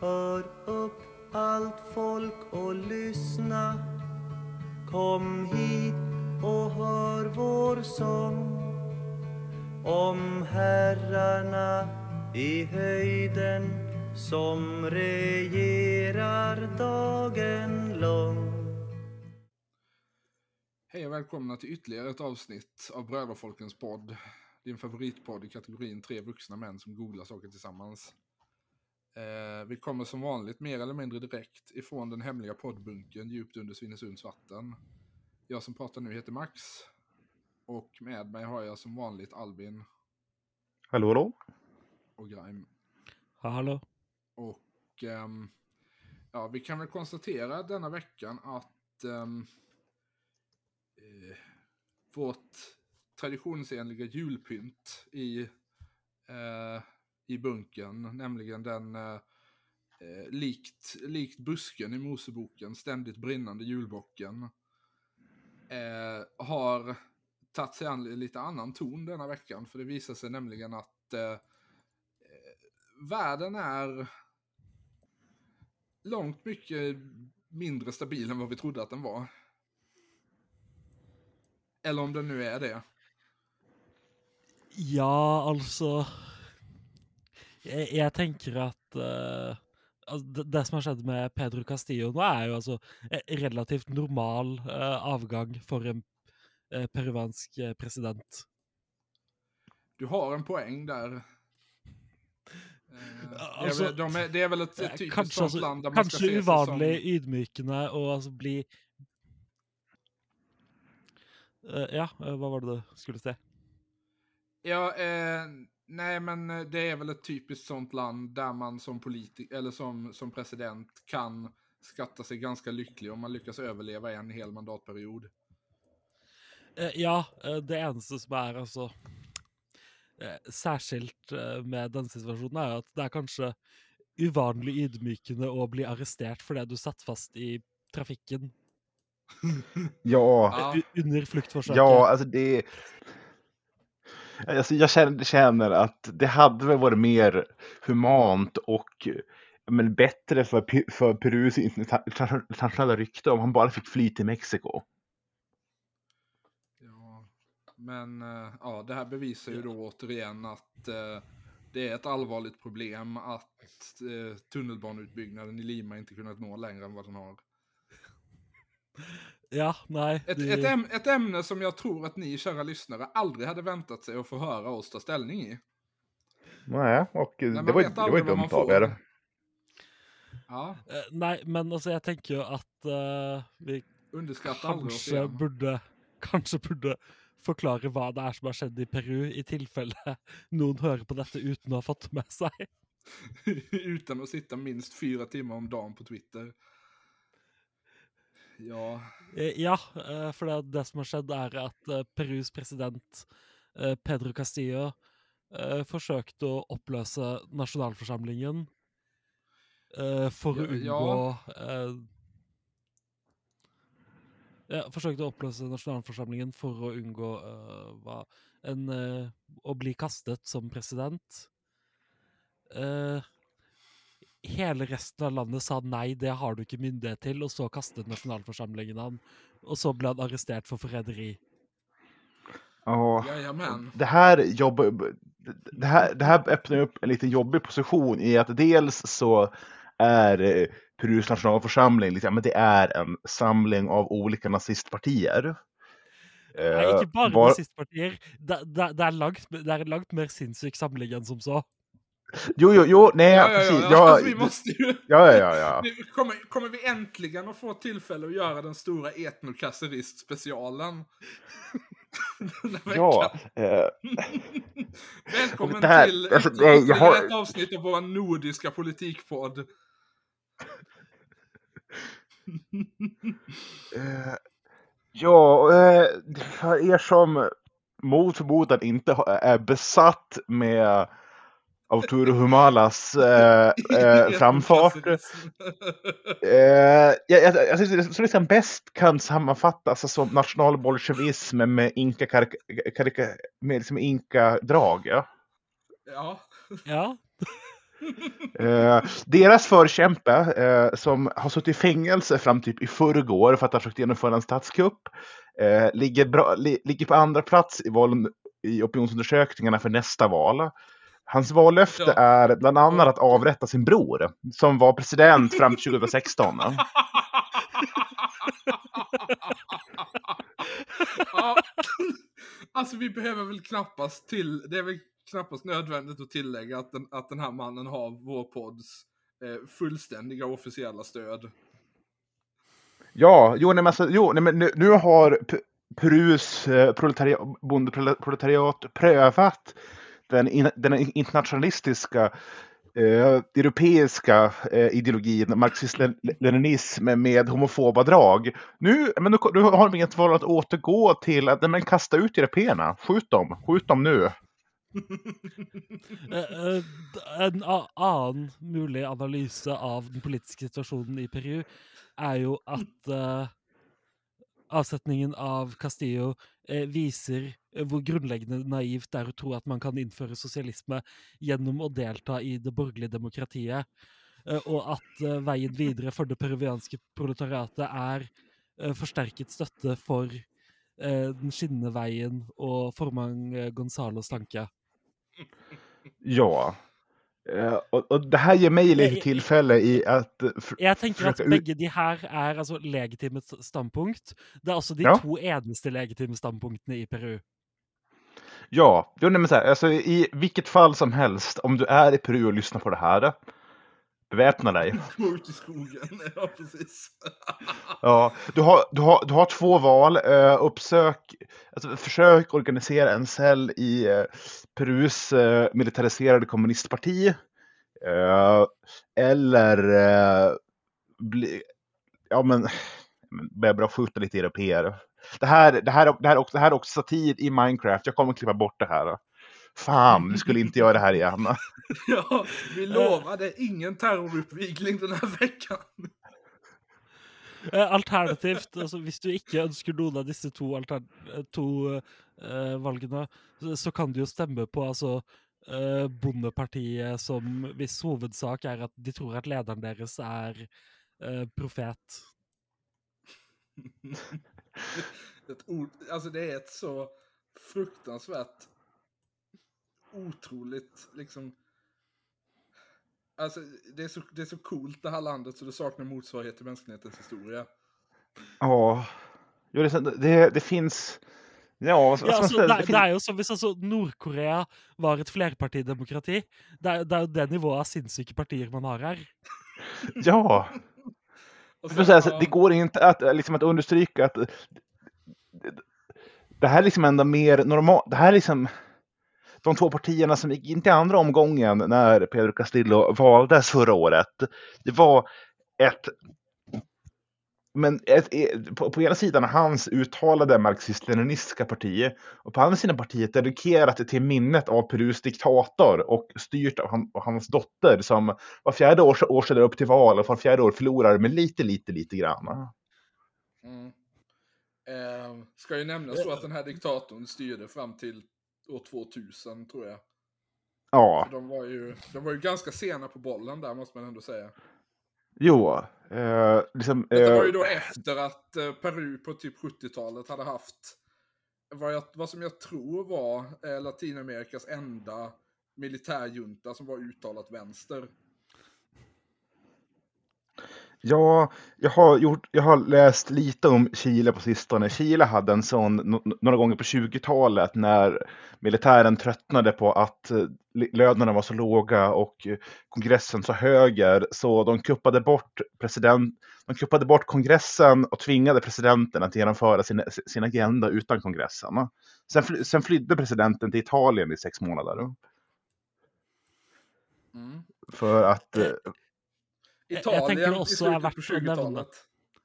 Hör upp allt folk och lyssna Kom hit och hör vår sång om herrarna i höjden som regerar dagen lång Hej och välkomna till ytterligare ett avsnitt av Brödrafolkens podd. Din favoritpodd i kategorin tre vuxna män som googlar saker tillsammans. Eh, vi kommer som vanligt mer eller mindre direkt ifrån den hemliga poddbunken djupt under Svinesunds vatten. Jag som pratar nu heter Max. Och med mig har jag som vanligt Albin Hallå, hallå? och Grime. Ja, hallå? Och ehm, ja, vi kan väl konstatera denna veckan att ehm, eh, vårt traditionsenliga julpynt i, eh, i bunken, nämligen den eh, eh, likt, likt busken i Moseboken, ständigt brinnande julbocken, eh, har tagit sig an lite annan ton denna veckan. För det visar sig nämligen att eh, eh världen är långt mycket mindre stabil än vad vi trodde att den var. Eller om den nu är det. Ja, alltså. Jeg, jeg tenker at eh, altså, det, som har skjedd med Pedro Castillo nå, er jo altså en relativt normal eh, avgang for en eh, peruansk eh, president. Du har en poäng där. Eh, det, är Alltså, väl, de är, det är väl ett, Eh, ett typiskt Kanskje, sånt altså, land där man ska se uvanlig, som... ydmykende og altså bli Eh, Ja, eh, hva var det du skulle si? Ja, eh, nej men eh, det är väl ett typiskt sånt land där man som politiker eller som, som president kan skatta sig ganska lycklig om man lyckas överleva en hel mandatperiod. Eh, Ja, eh, det eneste som altså eh, særskilt eh, med denne situasjonen, er jo at det er kanskje uvanlig ydmykende å bli arrestert fordi du satt fast i trafikken Ja, under fluktforsøket. ja, alltså det... Alltså jag känner, känner att det hade väl varit mer humant och men bättre för, för Perus interna- internationella rykte om han bara fick fly till Mexiko. Ja, men eh, ja, det här bevisar ju då återigen att eh, det är ett allvarligt problem att eh, tunnelbaneutbyggnaden i Lima inte kunnat nå längre än vad den har. Ja, nei Ett, de- ett, äm, ett ämne som jag tror att ni, kära lyssnare, aldrig hade väntat sig att få höra oss ta ställning i. Nej, och Nej, det var, det var ju vad dumt av er. Ja, eh, Nei, men altså, jeg tenker jo at eh, vi igen. burde Kanskje burde forklare hva det er som har skjedd i Peru, i tilfelle noen hører på dette uten å ha fått det med seg. Utan att sitta minst fyra timmar om dagen på Twitter. Ja, Eh, Ja, eh, for det, det som har skjedd er at eh, Perus president Pedro Castillo forsøkte å oppløse nasjonalforsamlingen for å Ja, ja. unngå eh, ja, forsøkte å oppløse nasjonalforsamlingen for å unngå hva, en, å bli kastet som president. Eh, hele resten av landet sa nei, det har du ikke myndighet til, og så kastet nasjonalforsamlingen han. Og så ble han arrestert for forræderi. Ja, jajamän. det här, jobbar, det, här, det här öppnar upp en lite jobbig position i att dels så är eh, Perus nationalförsamling liksom, men det är en samling av olika nazistpartier. Nei, Eh, ikke bare var- nazistpartier. Det, det, det, er langt, det er en langt mer sinnssyk samling enn som så. Jo, jo, jo, nej, Ja, ja, precis. ja. Ja, Alltså, vi måste ju... ja, ja, ja. Kommer, kommer vi äntligen att få tillfälle att göra den stora etnokasserist-specialen? Ja. Eh, Välkommen här- till alltså, nej, jag har- ett avsnitt av vår nordiska politikpodd. Eh, ja, eh, för er som mot förmodan inte är besatt med Arturo Humalas eh, eh, framfart. Etnokasserism. Eh, jag, jag, jag liksom bäst kan sammanfattas som nationalbolsjevism med inka, karika, med liksom inka-drag. Ja. ja. Ja. Eh, deras förkämpe, eh, som har suttit i fängelse fram typ i förrgår för att ha försökt genomföra en statskupp, eh, ligger, bra, li, ligger på andra plats i, valen, i opinionsundersökningarna för nästa val. Hans vallöfte Ja. är bland annat att avrätta sin bror, som var president fram till 2016. ja. Alltså vi behöver väl knappast till, det är väl knappast nödvändigt att tillägga att den, att den här mannen har vår podds eh, fullständiga officiella stöd. Ja, jo, nej, men alltså, jo, nej, men nu, nu har Perus eh, proletariat, bondeproletariat prövat den, in, den internationalistiska eh, europeiska eh, ideologin marxism-leninism med homofoba drag. Nu, men nu, nu har de inget val att återgå till att nej, men kasta ut européerna. Skjut dem, skjut dem nu. Eh, eh, en annan annen mulig analyse av den politiske situasjonen i Peru er jo at uh, avsetningen av Castillo Eh, viser eh, hvor grunnleggende naivt det er å tro at man kan innføre sosialisme gjennom å delta i det borgerlige demokratiet, och og at eh, veien videre for det peruvianske proletariatet er eh, forsterket støtte for eh, den skinnende veien og eh, Gonzalo Stanke. Ja. Eh, och, och det här ger mig lite Jag- tillfälle i att eh, f- Jeg tenker at Forsøke ut- begge de her er altså legitime s- standpunkt. Det er også de Ja. to eneste legitime standpunktene i Peru. Ja, jo, nej, men så här, alltså, i vilket fall som helst, om du är i Peru och lyssnar på det här, beväpna dig. Gå ut i skogen, ja precis. Ja, du, har, du, har, du har två val. Eh, uppsök, alltså, försök organisera en cell i eh, Perus eh, militariserade kommunistparti. Eller bli, ja men, börja bra skjuta lite europeer. Det här, det, här, det, här, också, det här är också satir i Minecraft. Jag kommer klippa bort det här. Fan, vi skulle inte göra det här igen. Ja, vi lovade ingen terroruppvigling den här veckan. Eh, Alternativt, altså hvis du ikke ønsker noen av disse to, eh, to eh, valgene, så, kan du jo stemme på altså eh, Bondepartiet som hvis hovedsak er at de tror at lederen deres er eh, profet. Ett ord, alltså det är ett så fruktansvärt otroligt liksom Alltså det är, så, det är så coolt det här landet så det saknar motsvarighet i mänsklighetens historia. Ja, jo, det, det, det finns... Ja, ska Ja, altså, säga? det, Det det er jo som hvis altså, Nord-Korea var et flerpartidemokrati. Det er, det er jo det nivået av sinnssyke partier man har her. Ja, vill säga, så ja, det går inte att, liksom, att understryka att det- det här är liksom ändå mer normalt. Det här är liksom de två partierna som gick in till andra omgången när Pedro Castillo valdes förra året. Det var ett men ett, ett, på, på ena sidan hans uttalade marxist-leninistiska parti och på andra sidan partiet dedikerat till minnet av Perus diktator och styrt av, han, av hans dotter som var fjärde år, år ställer upp till val och var fjärde år förlorar med lite, lite, lite grann. mm. mm. eh, ska ju nämnas då att den här diktatorn styrde fram till år 2000 tror jag. Ja, de var ju, de var ju ganska sena på bollen där måste man ändå säga. jo. Eh, liksom, Detta var eh, ju då efter att eh, Peru på typ 70-talet hade haft vad, jag, vad som jag tror var eh, Latinamerikas enda militärjunta som var uttalat vänster. Ja, jag har, gjort, jag har läst lite om Chile på sistone. Chile hade en sån några gånger på 20-talet när militären tröttnade på att eh, lönerna var så låga och eh, kongressen så höger så de kuppade bort president, de kuppade bort kongressen och tvingade presidenten att genomföra sin, sin agenda utan kongressen. Sen, fly, sen flydde presidenten till Italien i sex månader. Mm. För att Italien tenker det i også er slutet verdt på å nevne. 20-talet.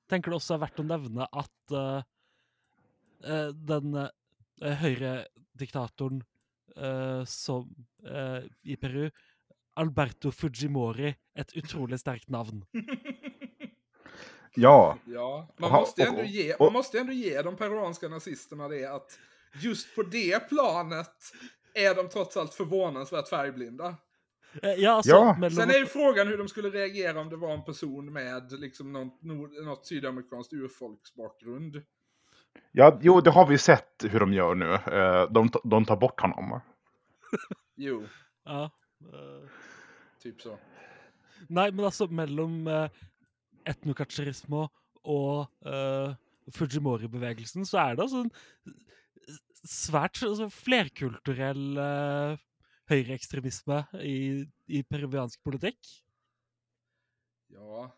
tenker det også er verdt å nevne at eh, den uh, høyrediktatoren eh, som eh, i Peru Alberto Fujimori, et utrolig sterkt navn. ja, Ja, man måste, ändå ge, man måste ändå ge de peruanska nazisterna det att just på det planet är de trots allt förvånansvärt färgblinda. Eh, Ja, alltså, Ja. mellom Sen är ju frågan hur de skulle reagera om det var en person med liksom något, något sydamerikanskt urfolksbakgrund. Ja, jo, det har vi sett hur de gör nu. Eh, De, de tar bort honom. Jo, Ja. eh, typ så. Nei, men altså, mellom uh, etnokacherismo og eh, Fujimori-bevegelsen, så er det altså en svært altså, flerkulturell uh, høyreekstremisme i, i peruviansk politikk. Ja.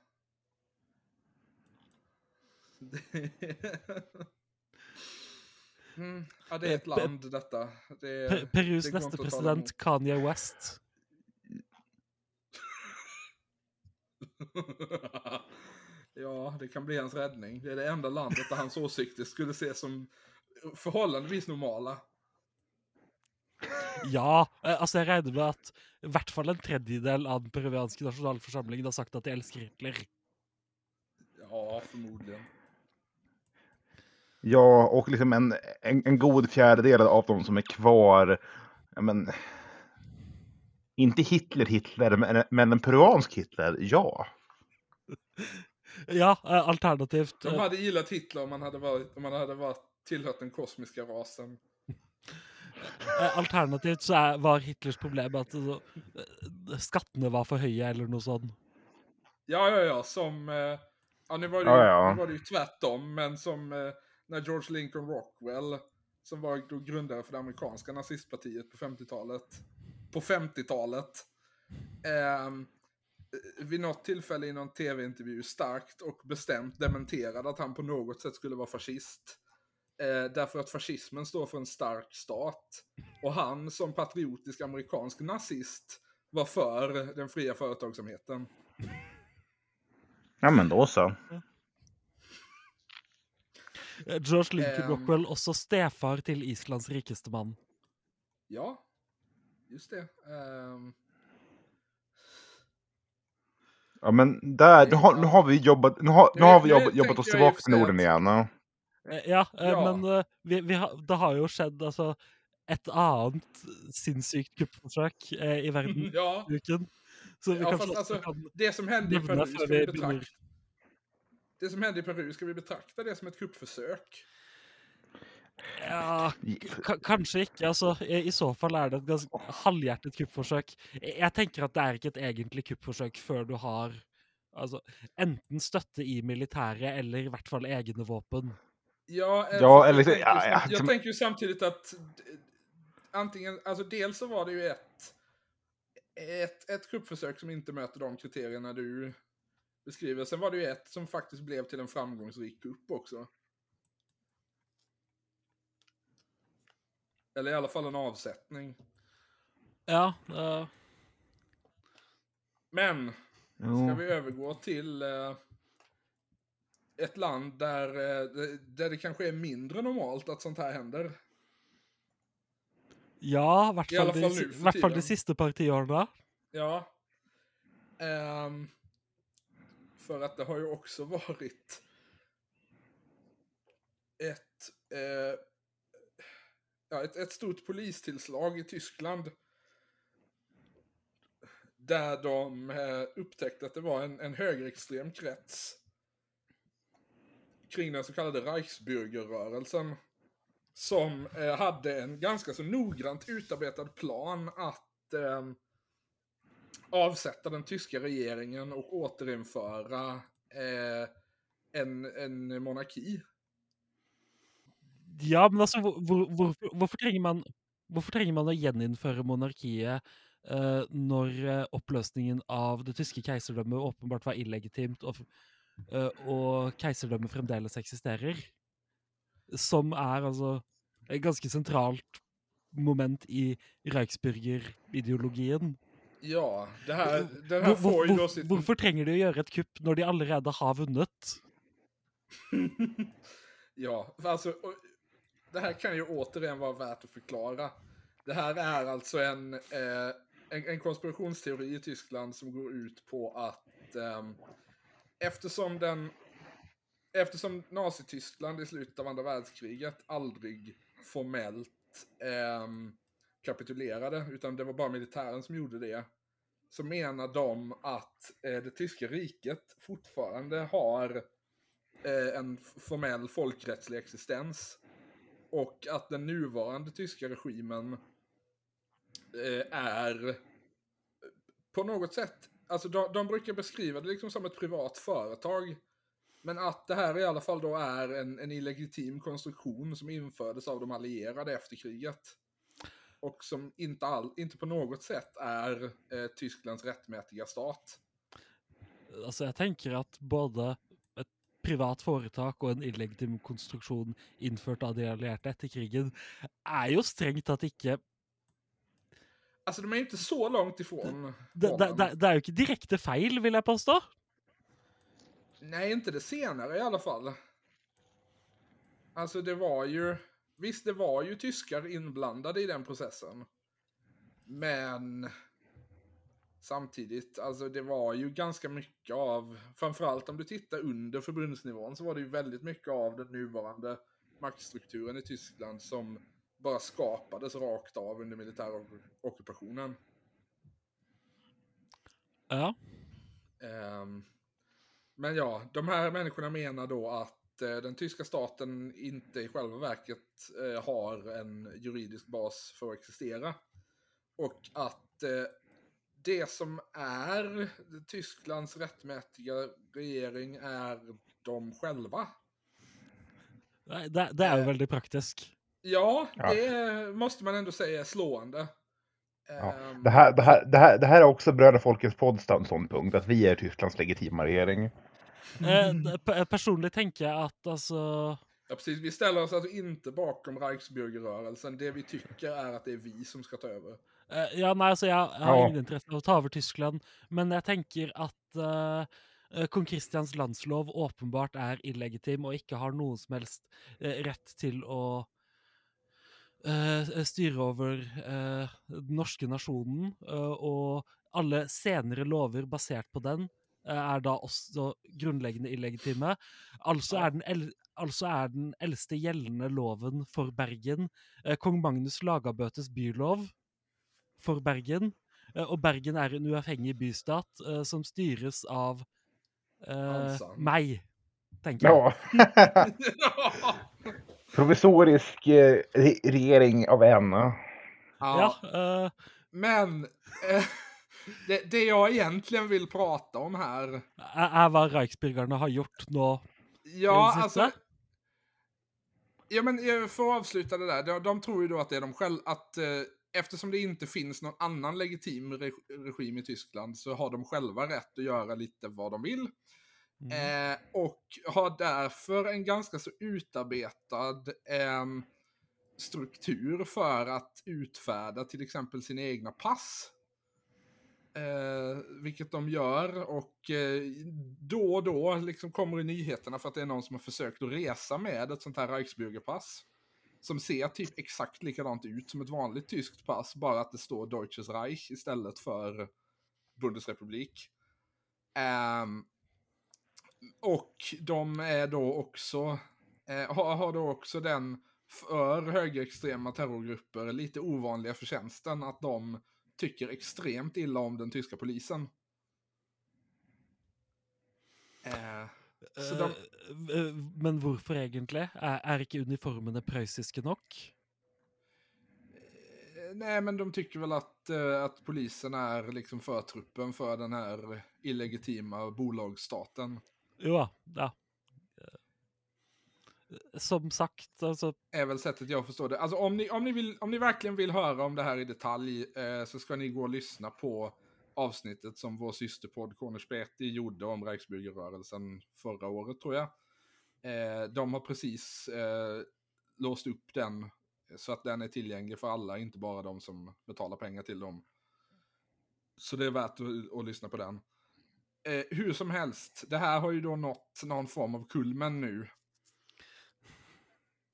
Det... Mm. Ja, det är ett Eh, pe- land detta. Det, Per Perus det neste president. Kanye West. ja, det kan bli hans räddning. Det är det enda landet där hans åsikter skulle ses som förhållandevis normala. Ja, eh, altså jeg regner med at i hvert fall en tredjedel av den peruvianske nasjonalforsamlingen har sagt at de elsker Hitler. Ja, förmodligen. Ja, och liksom en, en, en god fjärdedel av dem som är kvar, men, inte Hitler Hitler, men, men en peruansk Hitler, ja. Ja, eh, alternativt De eh, hade gillat Hitler om man hade varit, om man hade varit tillhört den kosmiska rasen. Eh, Alternativt så er, var Hitlers problem at altså, eh, skattene var for høye, eller noe sånt. Ja, ja, ja, som... Eh, ja, nu var, det ju, Ja, var det ju tvärtom, men som eh, när George Lincoln Rockwell, som var då grundare för det amerikanska nazistpartiet på 50-talet, på 50-talet, ehm, vid något tillfälle i någon tv-intervju starkt och bestämt dementerade att han på något sätt skulle vara fascist. Eh, därför att fascismen står för en stark stat. Och han som patriotisk amerikansk nazist var för den fria företagsamheten. Ja, men då så. Eh, George Lincoln Ehm. Rockwell, også stefar til Islands rikeste mann. Ja, just det. Ehm, Ja, men där, nu har, nu har vi jobbat, nu har, nu har vi jobbat, jobbat oss och tillbaka till Norden igen. Ja. Eh, Ja, eh, Ja. men eh, vi, vi har, det har jo skjedd altså, et annet sinnssykt kuppforsøk eh, i verden ja, i uken. Så vi Ja, kanskje fast alltså- kan det som hände i Peru ska vi betrakta. Det som hände i Peru, ska vi betrakta det som ett kuppförsök? Ja, ka- kanskje ikke. altså. I, I så fall er det et ganske halvhjertet kuppforsøk. Jeg jeg tenker at det er ikke et egentlig kuppforsøk før du har altså, enten støtte i militæret eller i hvert fall egne våpen. Ja, eh, Ja, eller- jag, tänker, ja, ja, jag tänker ju samtidigt att antingen, alltså dels så var det ju ett, ett, ett kuppförsök som inte möter de kriterierna du beskriver. Sen var det ju ett som faktiskt blev till en framgångsrik kupp också. Eller i alla fall en avsättning. Ja, eh, Men Ska vi övergå till eh, ett land där, eh, det- där det kanske är mindre normalt att sånt här händer? ja, i hvert I alle fall, fall de, nu fall de siste par. Ja. Ehm, för att det har ju också varit ett, eh, ja, ett, ett stort polistillslag i Tyskland. Där de eh, upptäckte att det var en, en högerextrem krets kring den så kallade Reichsbürgerrörelsen. Som eh, hade en ganska så noggrant utarbetad plan att eh, avsätta den tyska regeringen och återinföra eh, en, en monarki. Ja, men alltså hvor, var, hvorfor, hvorfor, man, hvorfor trenger man å gjeninnføre monarkiet eh, när eh, upplösningen av det tyska keiserdømmet åpenbart var illegitimt, och og keiserdømmet fremdeles eksisterer? Som er altså et ganske sentralt moment i Reichsbürger-ideologien. Ja, det här, den hvor, får då hvor, sitt... hvorfor trenger de å gjøre et kupp når de allerede har vunnet? ja, alltså, det här kan ju återigen vara värt att förklara. Det här är alltså en, eh, en, en konspirationsteori i Tyskland som går ut på att ehm, eftersom den eftersom Nazityskland i slutet av andra världskriget aldrig formellt eh, kapitulerade, utan det var bara militären som gjorde det, så menar de att eh, det tyska riket fortfarande har eh, en formell folkrättslig existens. Och att den nuvarande tyska regimen eh, är eh, på något sätt, alltså de, de brukar beskriva det liksom som ett privat företag. Men att det här i alla fall då är en, en illegitim konstruktion som infördes av de allierade efter kriget. Och som inte, all, inte på något sätt är eh, Tysklands rättmätiga stat. Alltså jag tänker att både ett privat företag och en illegitim konstruktion infört av de allierade efter kriget är ju strängt att inte Alltså de är inte så långt ifrån det, det, varandra. det, det er jo ikke direkte feil, vil jeg påstå. Nej, inte det senare i alla fall. Alltså det var ju, visst det var ju tyskar inblandade i den processen. Men samtidigt, alltså det var ju ganska mycket av, framförallt om du tittar under förbundsnivån så var det ju väldigt mycket av den nuvarande maktstrukturen i Tyskland som bara skapades rakt av under militärockupationen. Ja. Ehm, men ja, de här människorna menar då att eh, den tyska staten inte i själva verket eh, har en juridisk bas för att existera. Och att eh, det som är Tysklands rättmätiga regering är de själva. Det, det er jo veldig Ja, Ja. det måste man ändå säga är slående. Ja. Ehm, Det, här, det, här, det, här, det här är också Bröderna Folkets podds ståndpunkt, att vi är Tysklands legitima regering. Eh, det- pe- personlig tenker jeg at altså Ja, precis. Vi ställer oss alltså inte bakom Reichsbürgerrörelsen. Det vi tycker är att det är vi som ska ta över. Eh, Ja, nei, altså, jeg, jeg har Ja. ingen interesse av å ta over Tyskland, men jeg tenker at eh, eh, kong Christians landslov åpenbart er illegitim og ikke har noen som helst eh, rett til å eh, styre over eh, den norske nasjonen, eh, og alle senere lover basert på den eh, er da også grunnleggende illegitime. Altså er den, el altså er den eldste gjeldende loven for Bergen eh, kong Magnus Lagabøtes bylov for Bergen. Eh, Og Bergen er en uavhengig bystat eh, som styres av eh, meg, tenker jeg. Ja. Provisorisk eh, re- regering av en. Ja, eh, Men eh, det, det jag egentligen vill prata om här. er hva Reichsbürgerne har gjort nå. Ja, alltså. Ja, men eh, för att avsluta det där. De, de tror ju då att det är de själva, att eh, eftersom det inte finns någon annan legitim re, regim i Tyskland så har de själva rätt att göra lite vad de vill. Mm. Eh, och har därför en ganska så utarbetad eh, struktur för att utfärda till exempel sina egna pass. Eh, vilket de gör och eh, då och då liksom kommer i nyheterna för att det är någon som har försökt att resa med ett sånt här Reichsbürgerpass. Som ser typ exakt likadant ut som ett vanligt tyskt pass, bara att det står Deutsches Reich istället för Bundesrepublik. Ehm, och de är då också, eh, har, har då också den för högerextrema terrorgrupper lite ovanliga förtjänsten att de tycker extremt illa om den tyska polisen. Eh, så de, Eh, eh, Men hvorfor egentlig? Er, er ikke uniformene prøyssiske nok? eh, nej, men de tycker väl att, eh, att polisen är liksom förtruppen för den här illegitima bolagsstaten ja, ja. Eh, som sagt, alltså. är väl sättet jag förstår det. Alltså om ni, om ni, vill, om ni verkligen vill höra om det här i detalj eh, så ska ni gå och lyssna på avsnittet som vår systerpodd Cornerspeti gjorde om Reichsbürgerrörelsen förra året tror jag. Eh, de har precis eh, låst upp den så att den är tillgänglig för alla, inte bara de som betalar pengar till dem. Så det är värt att, att lyssna på den. Eh, hur som helst, det här har ju då nått någon form av kulmen nu.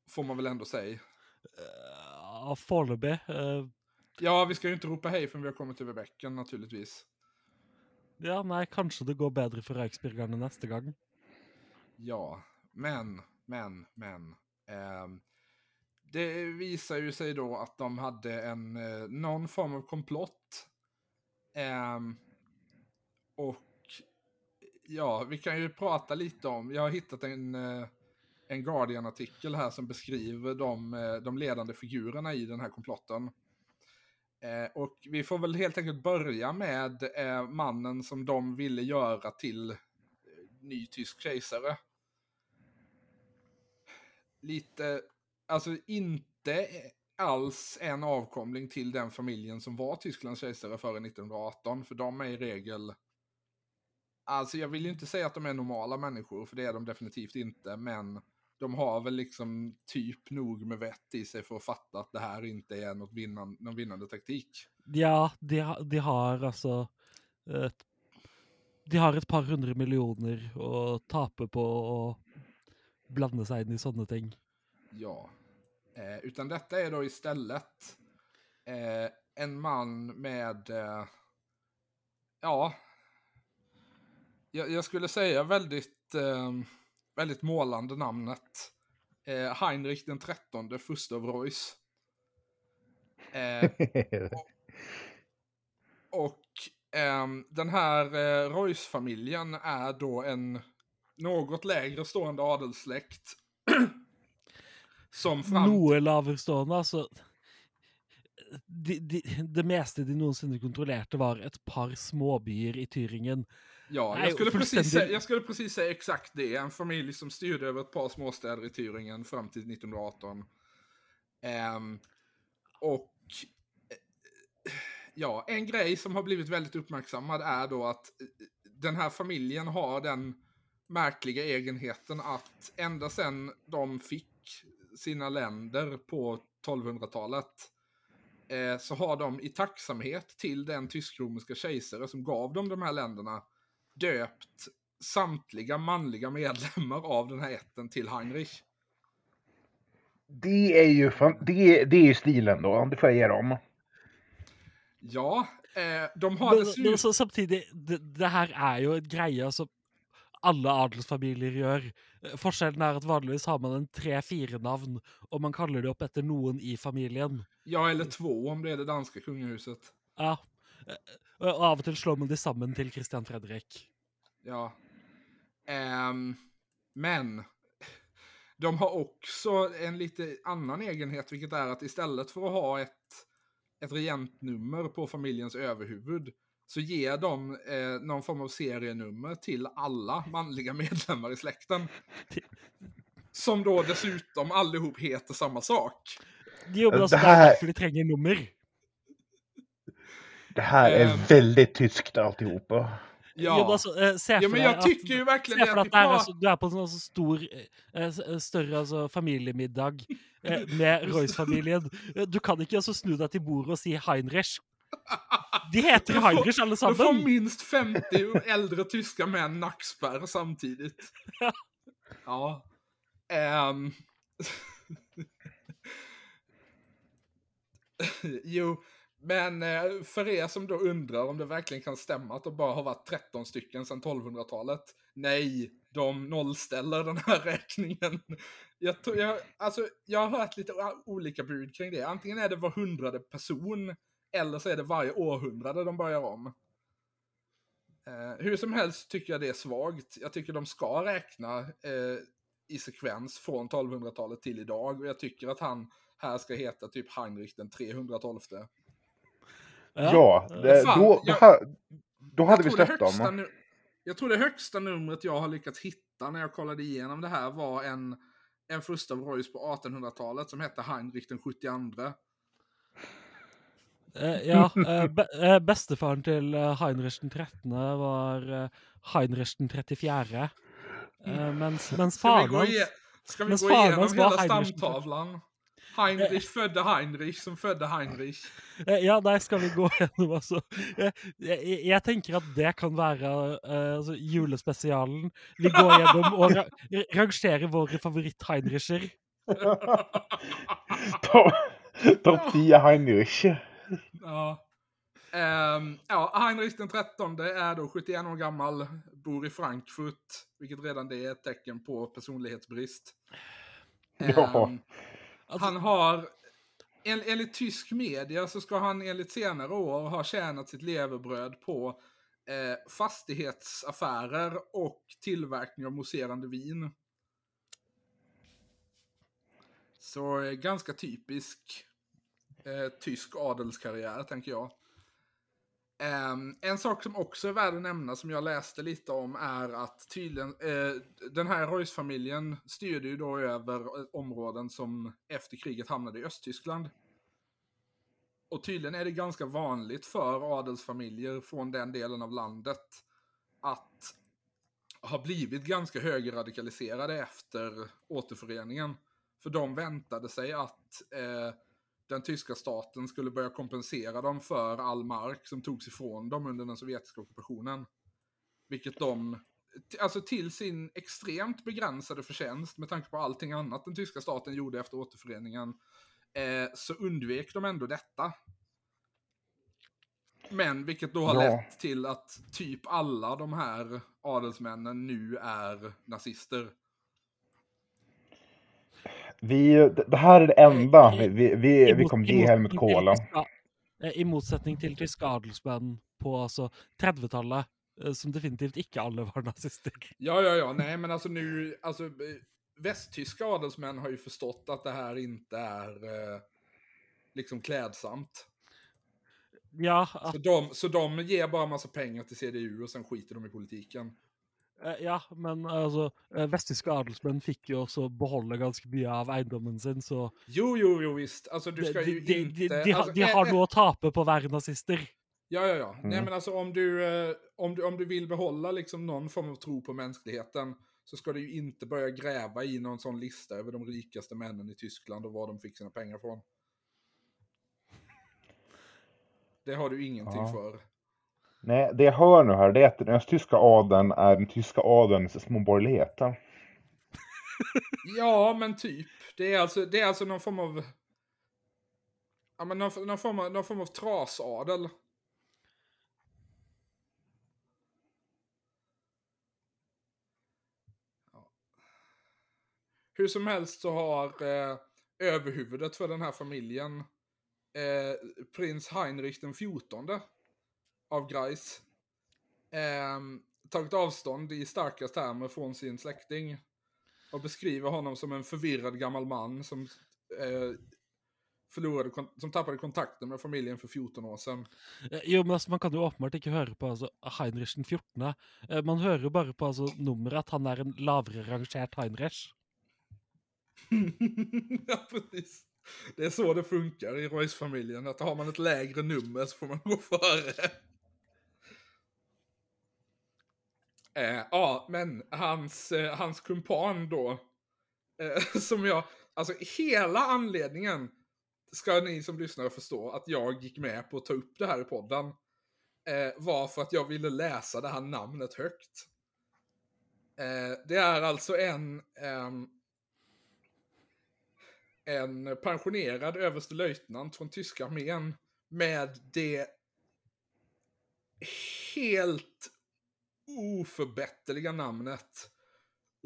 Får man väl ändå säga. eh, Foreløpig. eh, Ja, vi ska ju inte ropa hej förrän vi har kommit över bäcken naturligtvis. Ja, nei, kanskje det går bedre for Reichsbürgerne neste gang. Ja, men, men, men. ehm, det visar ju sig då att de hade en, eh, någon form av komplott Ehm, och ja, vi kan ju prata lite om, jag har hittat en, eh, en Guardian-artikel här som beskriver de, eh, de ledande figurerna i den här komplotten. Eh, och vi får väl helt enkelt börja med mannen som de ville göra till ny tysk kejsare. Lite, alltså inte alls en avkomling till den familjen som var Tysklands kejsare före 1918, för de är i regel Alltså jag vill ju inte säga att de är normala människor, för det är de definitivt inte, men de har väl liksom typ nog med vett i sig för att fatta att det här inte är något vinnan, någon vinnande taktik. Ja, de, de har alltså ett, De har ett par hundre millioner å tape på å blande seg inn i sånne ting. Ja. Eh, utan detta är då istället eh, en man med, eh, ja, jag, jag skulle säga väldigt, eh, väldigt målande namnet. Eh, Heinrich den trettonde, Furste av Reuss. Eh, och ehm, den här eh, Reuss-familjen är då en något lägre stående adelssläkt. som fram... Noe laverstående, altså de, de, Det meste de noensinne kontrollerte, var et par småbyer i Tyringen. Ja, jag skulle, precis säga, jag skulle precis säga exakt det. En familj som styrde över ett par småstäder i Thüringen fram till 1918. Ehm, och eh, ja, en grej som har blivit väldigt uppmärksammad är då att eh, den här familjen har den märkliga egenheten att ända sedan de fick sina länder på 1200-talet eh, så har de i tacksamhet till den tysk-romerska kejsare som gav dem de här länderna döpt samtliga manliga medlemmar av den här ätten till Heinrich. Det är ju, fan, det, är- det är ju stilen då, det får jag ge dem. Ja, eh, de har Men, men dessutom... så, samtidig, det, det her er jo en greie som alle adelsfamilier gjør. Eh, Forskjellen er at vanligvis har man en tre-fire navn, og man kaller det opp etter noen i familien. Ja, eller två om det är det danska kungahuset. Ja. Eh, Og av og til slår man de sammen til Christian Fredrik. Ja. Ehm, men de har också en lite annan egenhet, vilket är att istället för att ha ett, ett regentnummer på familjens överhuvud så ger de eh, någon form av serienummer till alla manliga medlemmar i släkten. Som då dessutom allihop heter samma sak. De altså her- der derfor de trenger nummer. Det här är Ehm. väldigt tyskt alltihopa. Ja. Altså, eh, se Ja, men jag tycker ju verkligen att deg vi at det er, pratar... altså, du er på en sånn så stor, eh, s- større altså, familiemiddag eh, med Royce-familien. Eh, Du kan ikke altså snu deg til bordet og si Heinrich. De heter Heinrich alle Du får minst 50 äldre tyska män nackspärr samtidigt. Ja. Ehm. jo, men eh, för er som då undrar om det verkligen kan stämma att det bara har varit 13 stycken sedan 1200-talet. Nej, de nollställer den här räkningen. Jag, tror, jag, alltså, jag har hört lite olika bud kring det. Antingen är det var hundrade person eller så är det varje århundrade de börjar om. Eh, hur som helst tycker jag det är svagt. Jag tycker de ska räkna eh, i sekvens från 1200-talet till idag. Och jag tycker att han här ska heta typ Heinrich den 312. Ja, det, Fan, då, då, jag- då hade vi släppt dem. nu- Jag tror det högsta numret jag har lyckats hitta när jag kollade igenom det här var en, en första Reuss på 1800-talet som hette Heinrich den 72. Eh, ja, eh, be, eh, bestefaren til eh, Heinrich den 13. var Heinrich den 34. Eh, mens, mens Ska vi faren gå, hans ska vi gå igenom hela stamtavlan? Heinrich födde Heinrich som födde Heinrich. Eh, Ja, nei, skal vi gå gjennom, altså. Eh, Jeg, jeg tenker at det kan være eh, altså, julespesialen. Vi går gjennom og ra rangerer våre favoritt-Heinricher. Topp top 10 Heinrich. Ja. Ehm, ja, Heinrich den 13 är då 71 år gammal, bor i Frankfurt, vilket redan det är ett tecken på personlighetsbrist. Ja. Alltså... Han har en, enligt tysk media så ska han enligt senare år ha tjänat sitt levebröd på eh, fastighetsaffärer och tillverkning av mousserande vin. Så eh, ganska typisk eh, tysk adelskarriär, tänker jag. Um, en sak som också är värd att nämna, som jag läste lite om, är att tydligen, uh, den här Reuss-familjen styrde ju då över eh, områden som efter kriget hamnade i Östtyskland. Och tydligen är det ganska vanligt för adelsfamiljer från den delen av landet att ha blivit ganska högerradikaliserade efter återföreningen. För de väntade sig att uh, den tyska staten skulle börja kompensera dem för all mark som togs ifrån dem under den sovjetiska ockupationen. Vilket de, alltså till sin extremt begränsade förtjänst med tanke på allting annat den tyska staten gjorde efter återföreningen, eh, så undvek de ändå detta. Men vilket då har Ja. lett till att typ alla de här adelsmännen nu är nazister. Vi, det här är det enda I- vi, vi, vi, vi kommer i ge Helmut motsättning till Kohl. tyska- eh, I motsetning til tyske adelsmenn på altså 30-tallet, eh, som definitivt ikke alle var nazister. Ja, ja, ja, nej men alltså nu, alltså eh, västtyska adelsmän har ju förstått att det här inte är eh, liksom klädsamt. Ja, Så at, de, så de ger bara massa pengar till CDU och sen skiter de i politiken. Eh, ja, men altså eh, Vesttyske adelsmenn fikk jo også beholde ganske mye av eiendommen sin, så Jo, jo, jo, visst. Alltså du de, ska de, ju de, inte... de, de, har- alltså, de har noe å tape på å være nazister. Ja, ja, ja. Nej, Mm. men alltså om du, eh, om, du, om du vill behålla liksom någon form av tro på mänskligheten så ska du ju inte börja gräva i någon sån lista över de rikaste männen i Tyskland och var de fick sina pengar från. Det har du ingenting Ja. för. Nej, det jag hör nu här det är att den östtyska adeln är den tyska adelns små borgerligheter. Ja, men typ. Det är alltså, det är alltså någon form av... Ja, men någon, någon, form av, någon form av trasadel. Ja. Hur som helst så har eh, överhuvudet för den här familjen, eh, prins Heinrich den 14 av Greis, eh, tagit avstånd i starka termer från sin släkting och beskriver honom som en förvirrad gammal man som, eh, förlorade, som tappade kontakten med familjen för 14 år sedan. Eh, Jo, men altså, Man kan jo åpenbart ikke høre på altså, Heinrich den 14. Eh, Man hører jo bare på altså, nummeret at han er en lavere rangert Heinrich. ja, precis. Det är så det funkar i Royce-familjen, att har man ett lägre nummer så får man gå före. Eh, ja, men hans, eh, hans kumpan då, eh, som jag, alltså hela anledningen ska ni som lyssnare förstå att jag gick med på att ta upp det här i podden eh, var för att jag ville läsa det här namnet högt. Eh, det är alltså en, ehm, en pensionerad överstelöjtnant från tyska armén med det helt oförbätterliga namnet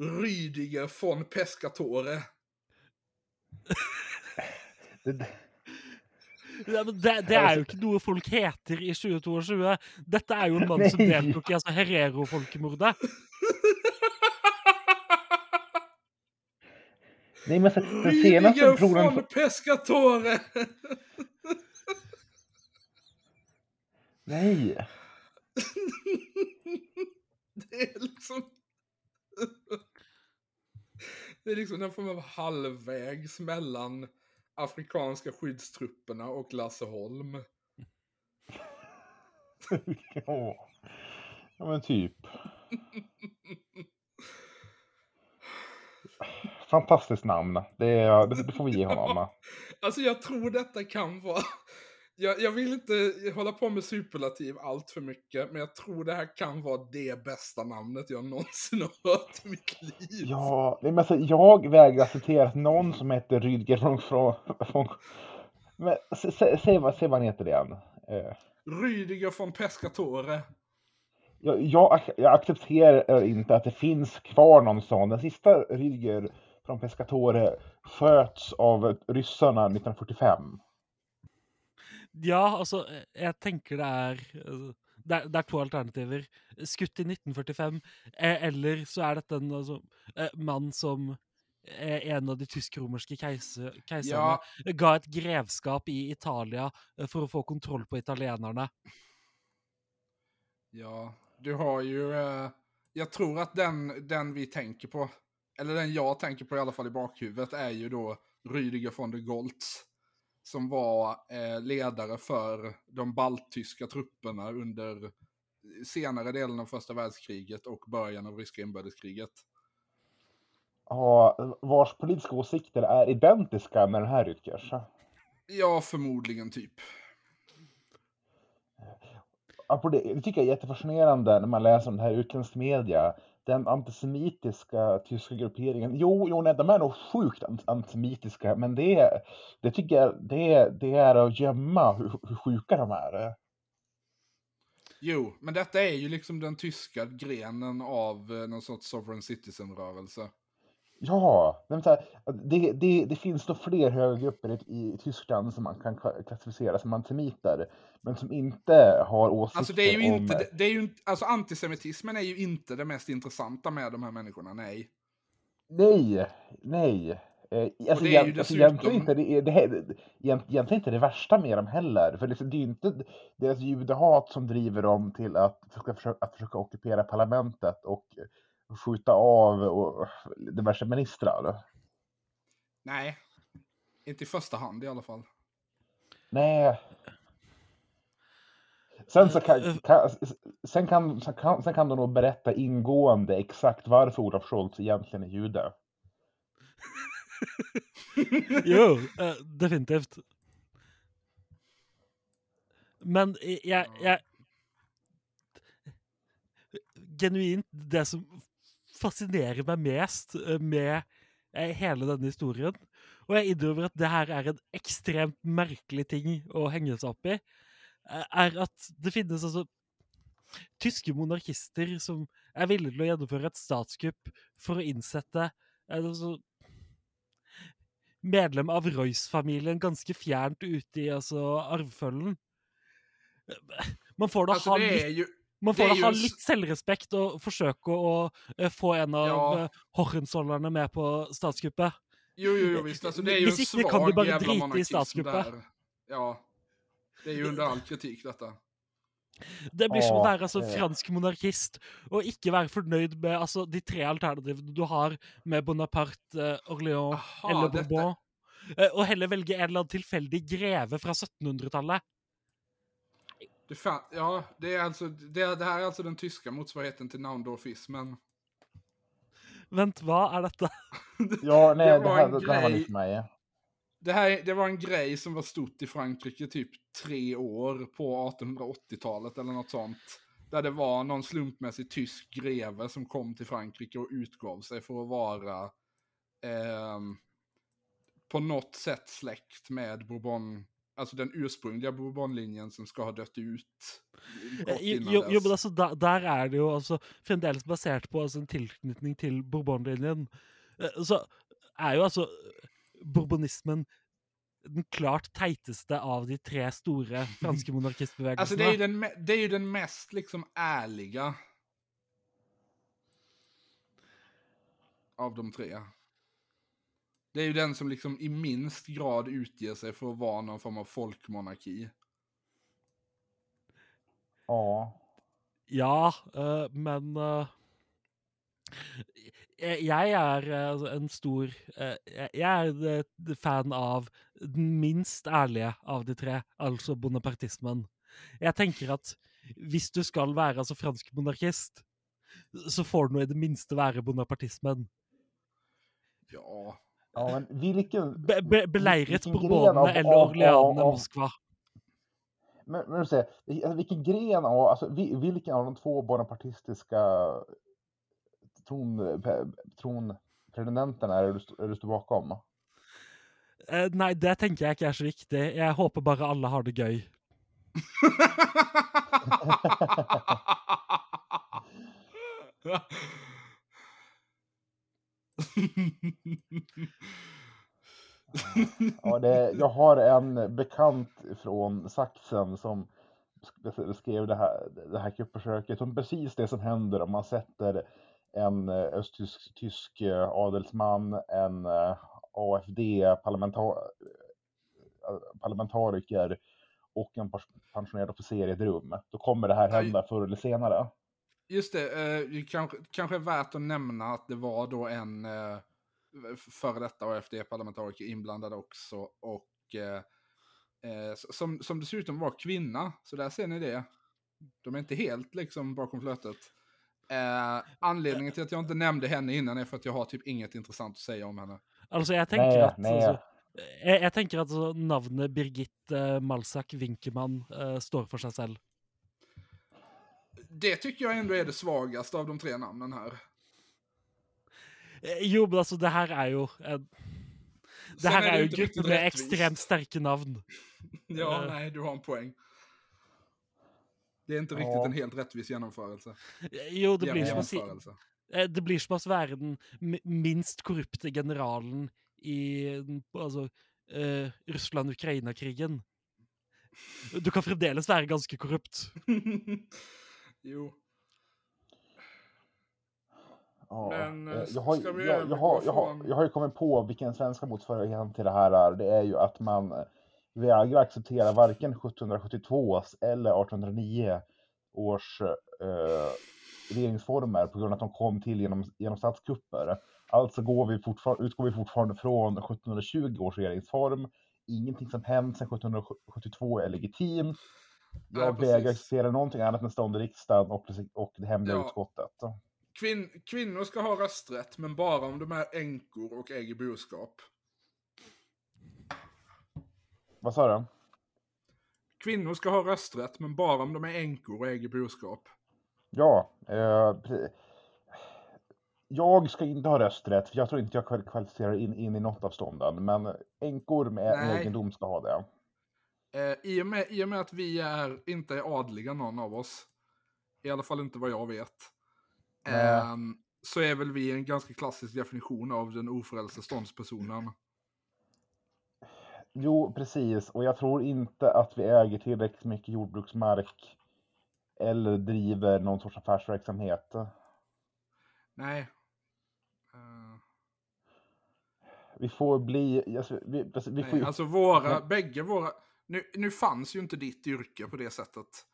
Rüdiger von Pescatore. Ja, men det, det er jo ikke noe folk heter i 2022. Dette er jo en mann som deltok i altså, Herero-folkemordet. nej, men så- den senaste Rüdiger brodern... von Pescatore! Nej! Det är liksom... Det är liksom en form av halvvägs mellan afrikanska skyddstrupperna och Lasse Holm. ja. ja, men typ. Fantastiskt namn. Det, det får vi ge honom. Alltså jag tror detta kan vara... Jag, jag vill inte hålla på med superlativ allt för mycket, men jag tror det här kan vara det bästa namnet jag någonsin har hört i mitt liv. Ja, men alltså, jag vägrar att någon som heter Rydger från... från, från men, sä, sä, säg, vad, säg vad han heter igen. Eh, Rüdiger von Pescatore. jag, jag, jag accepterar inte att det finns kvar någon sån. Den sista Rydger från Pescatore sköts av ryssarna 1945. Ja, altså, eh, jeg tenker det er det er, det er to alternativer. Skutt i 1945, eh, eller så er dette en altså, eh, mann som en av de tysk-romerske keise- keiserne ga et grevskap i Italia for å få kontroll på italienerne. Ja, du har ju... Eh, jag tror att den, den vi tänker på, eller den jag tänker på i alla fall i bakhuvudet, är ju då Rüdiger von der Goltz. Som var eh, ledare för de balttyska trupperna under senare delen av första världskriget och början av ryska inbördeskriget. Ja, vars politiska åsikter är identiska med den här Rüdgers. Ja, förmodligen typ. Det, det tycker jag är jättefascinerande när man läser om det här utländsk media. Den antisemitiska tyska grupperingen. Jo, jo nej, de är nog sjukt antisemitiska, men det, det tycker jag det, det är att gömma hur, hur sjuka de är. Jo, men detta är ju liksom den tyska grenen av eh, någon sorts sovereign citizen-rörelse. Ja, men så här, det, det, det finns nog fler högergrupper i, i Tyskland som man kan kla- klassificera som antisemiter, men som inte har åsikter Alltså det är ju om... inte, det, det är ju alltså antisemitismen är ju inte det mest intressanta med de här människorna, nej. Nej, nej. Eh, alltså, det är ju alltså, egentligen, inte det, det, egentligen inte det värsta med dem heller. För liksom, det är ju inte deras judehat som driver dem till att försöka, att försöka ockupera parlamentet och skjuta av och, diverse ministrar. Nej. Inte i första hand i alla fall. Nej. Sen, så kan, kan, sen, kan, sen, kan, sen kan du nog berätta ingående exakt varför Olof Scholz egentligen är jude. Jo, eh, definitivt. Men jeg, jeg Genuint, det som fascinerer meg mest eh, med eh, hele denne historien Og jeg innrømmer at det her er en ekstremt merkelig ting å henge seg opp i, eh, er at det finnes altså tyske monarkister som er villige til å gjennomføre et statskupp for å innsette altså, medlem av Royce-familien ganske fjernt ute i altså, arvfølgen. Man får da Alltså ha litt, man får ha en s- litt selvrespekt og forsøke å eh, få en av Ja. ja. Hohenzollerne med på statskuppet. jo, jo, jo visst, alltså det är ju Hvis ikke kan du bare drite i statskuppet. Ja. Det är ju under all kritik detta. Det blir som å Ja, være altså, eh. fransk monarkist og ikke være fornøyd med altså, de tre alternativene du har med Bonaparte, eh, Orléans Aha, eller dette- Bourbon. eh, Og heller velge en eller annen tilfeldig greve fra 1700-tallet. Det fan, ja, det är alltså, det, det här är alltså den tyska motsvarigheten till Naundorfismen. Vent, hva er dette? Ja, nej, Det det, här, det här var nytt för mig. Det här det var en grej som var stort i Frankrike typ tre år på 1880-talet eller något sånt. Där det var någon slumpmässig tysk greve som kom till Frankrike och utgav sig för att vara ehm, på något sätt släkt med Bourbon, alltså den ursprungliga Bourbonlinjen som ska ha dött ut. Eh, Jo, jo, men altså, da, Der er det jo altså fremdeles basert på altså, en tilknytning til Bourbon-linjen. Eh, Så er jo altså bourbonismen den klart teiteste av de tre store franske monarkistbevegelsene. Alltså det är, ju den, det är ju den mest liksom ärliga. Av de tre. Det är ju den som liksom i minst grad utger sig för att vara någon form av folkmonarki. Ja. Ja, eh, men eh, jeg jeg er eh, en stor eh, er eh, fan av den minst ærlige av de tre, altså bonapartismen. Jeg tenker at hvis du skal være altså fransk monarkist, så får du i det minste være bonapartismen. Ja. Ja men vilken... Be be Bourbonene av- eller Orleanene av- Moskva. Men, men du säger, alltså, vilken gren av, alltså, vi- vilken av de två bonapartistiska tron, tronpretendenterna är det du, är du står bakom? Eh, nei, det tenker jeg ikke er så viktig. Jeg håper bare alle har det gøy. Ja, det, jag har en bekant från Saxen som sk- skrev det här, det här kuppförsöket om precis det som händer om man sätter en eh, östtysk tysk eh, adelsman, en eh, AFD-parlamentariker och en pensionerad officer i ett rum. Då kommer det här hända förr eller senare. Just det, eh, kanske, kanske är värt att nämna att det var då en eh, före detta AFD-parlamentariker inblandad också. Och eh, eh, som, som dessutom var kvinna, så där ser ni det. De är inte helt liksom bakom flötet. Eh, anledningen till att jag inte nämnde henne innan är för att jag har typ inget intressant att säga om henne. Altså, jeg tenker Nej, at nej. altså, jeg, jeg tenker at altså, navnet Birgit eh, Malsak Winkemann eh, står for seg selv. Det tycker jag ändå är det svagaste av de tre namnen här. Eh, Jo, men altså, det her er jo en, Det Sen her det inte riktigt grupper med rättvist. ekstremt sterke navn. Ja, Eh. nej, du har en poäng. Det är inte riktigt Ja. en helt rättvis genomförelse. Eh, Jo, det blir som eh, Det blir som å være den mi- minst korrupte generalen i altså, eh, Russland-Ukraina-krigen. Du kan fremdeles være ganske korrupt. jo. Ja, Men, eh, eh, jag, har, ska vi jag, jag, har, jag, har, jag har ju kommit på vilken svenska motsvarigheten till det här är. Det är ju att man eh, vägrar acceptera varken 1772 eller 1809 års eh, regeringsformer på grund av att de kom till genom, genom statskupper. Alltså går vi utgår vi fortfarande från 1720 års regeringsform. Ingenting som hänt sedan 1772 är legitimt. Jag vägrar acceptera någonting annat än stånd i riksdagen och, och det hemliga Ja. utskottet. Kvin kvinnor ska ha rösträtt, men bara om de är änkor och äger boskap. Vad sa du? Kvinnor ska ha rösträtt, men bara om de är änkor och äger boskap. Ja, eh, jag ska inte ha rösträtt, för jag tror inte jag kval- kvalificerar in, in i något av stånden. Men änkor med Nej. egendom ska ha det. Eh, i, och med, I och med att vi är, inte är adliga någon av oss, i alla fall inte vad jag vet, Nej. ehm, så är väl vi en ganska klassisk definition av den ofrälse ståndspersonen. Jo, precis. Och jag tror inte att vi äger tillräckligt mycket jordbruksmark eller driver någon sorts affärsverksamhet. Nej. Eh, Vi får bli... Alltså, vi, alltså, vi får nej, ju, alltså våra, bägge våra... Nu, nu fanns ju inte ditt yrke på det sättet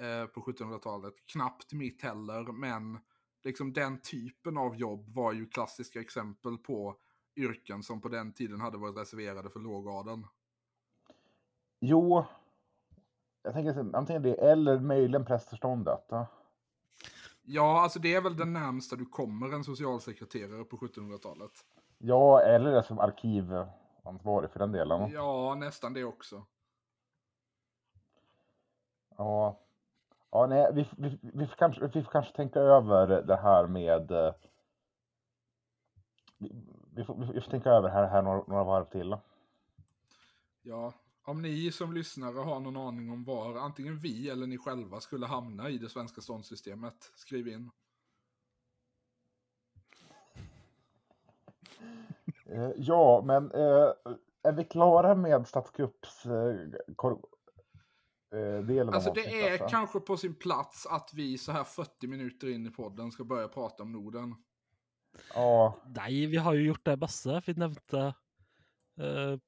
eh, på 1700-talet. Knappt mitt heller, men liksom den typen av jobb var ju klassiska exempel på yrken som på den tiden hade varit reserverade för lågadeln. Jo, jag tänker antingen det eller möjligen prästförståndet. ja. Ja, alltså det är väl den närmsta du kommer en socialsekreterare på 1700-talet. Ja, eller det som arkivansvarig för den delen. Ja, nästan det också. Ja, ja nej, vi, vi, vi, får kanske, vi får kanske tänka över det här med... eh, Vi, vi, får, vi får tänka över det här, här några, några varv till. Ja, om ni som lyssnare har någon aning om var antingen vi eller ni själva skulle hamna i det svenska ståndssystemet, skriv in. Ja, men eh, är vi klara med statscupps eh, eh, Alltså det är va? kanske på sin plats att vi så här 40 minuter in i podden ska börja prata om Norden. Ja, Nei, vi har jo gjort det masse. Vi eh,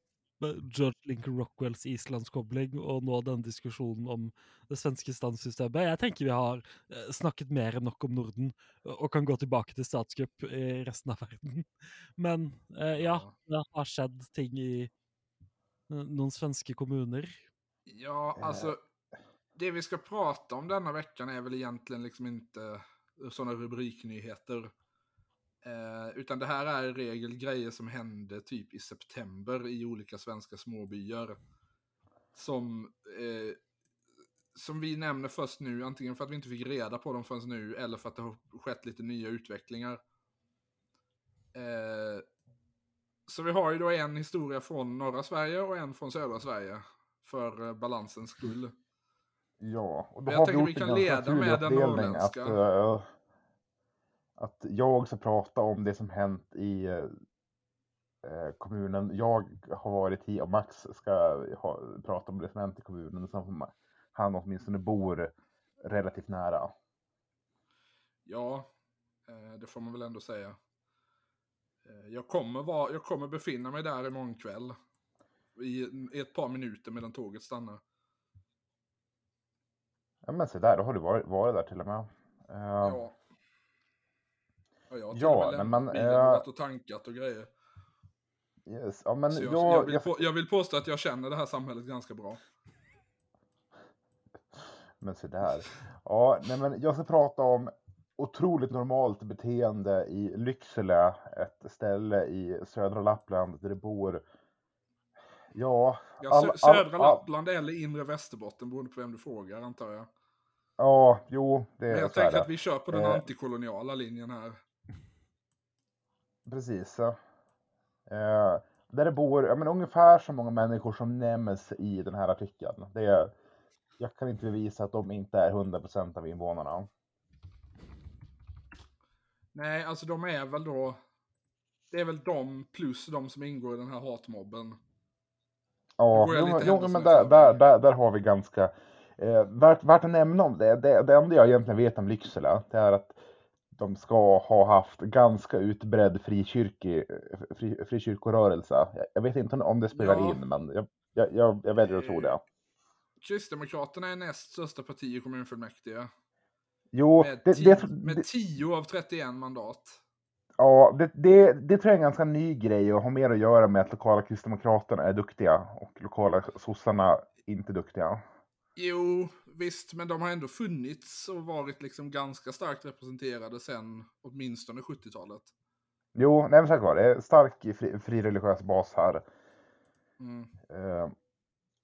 George Lincoln Rockwells islandskobling, og nå den diskusjonen om det svenske standssystemet. Jeg tenker vi har eh, snakket mer enn nok om Norden, og og kan gå tilbake til statskupp i resten av verden. Men eh, ja, det har skjedd ting i eh, noen svenske kommuner. Ja, alltså det vi ska prata om denna veckan är väl egentligen liksom inte sådana rubriknyheter. Eh, utan det här är i regel grejer som hände typ i september i olika svenska småbyar. Som, eh, som vi nämner först nu, antingen för att vi inte fick reda på dem förrän nu eller för att det har skett lite nya utvecklingar. Eh, så vi har ju då en historia från norra Sverige och en från södra Sverige. För eh, balansens skull. ja. Och då Jag har vi gjort kan en leda med den uppdelning att, norrländska. Att jag ska prata om det som hänt i, eh, kommunen jag har varit i och Max ska ha, prata om det som hänt i kommunen. Får han åtminstone bor relativt nära. Ja, eh, det får man väl ändå säga. Eh, jag kommer, vara, jag kommer befinna mig där imorgon kväll. I, I ett par minuter medan tåget stannar. Ja men se där, då har du varit, varit där till och med. Uh, ja. Ja, jag har Ja, men man, bilen eh, och varit och tankat och grejer. yes. ja, men jag, jag, jag, vill jag, på, jag vill påstå att jag känner det här samhället ganska bra. Men se där. Ja, nej, men jag ska prata om otroligt normalt beteende i Lycksele, ett ställe i södra Lappland där det bor, ja, Ja, all- all- södra all- Lappland eller inre Västerbotten beroende på vem du frågar antar jag. ja, jo, det Men är jag så är tänker att vi kör på den Eh. antikoloniala linjen här. Precis. Eh, där det bor ja, men ungefär så många människor som nämns i den här artikeln. Det är, jag kan inte bevisa att de inte är 100% av invånarna. Nej, alltså de är väl då... Det är väl de plus de som ingår i den här hatmobben. Ja, jo, jo, men där, där, där, där har vi ganska... Eh, värt, värt att nämna om det, det, det enda jag egentligen vet om Lycksele, det är att de ska ha haft ganska utbredd frikyrki, fri, frikyrkorörelse. Jag, vet inte om det spelar Ja. in, men jag, jag, jag, jag väljer att tro det. Kristdemokraterna är näst största parti i kommunfullmäktige. Jo, Med, det, ti- det, med det, 10 av 31 mandat. ja, det, det, det tror jag är en ganska ny grej och har mer att göra med att lokala kristdemokraterna är duktiga och lokala sossarna inte duktiga. Jo, visst, men de har ändå funnits och varit liksom ganska starkt representerade sen åtminstone 70-talet. Jo, nej men sagt var, det är stark fri, fri religiös bas här. Mm. Eh,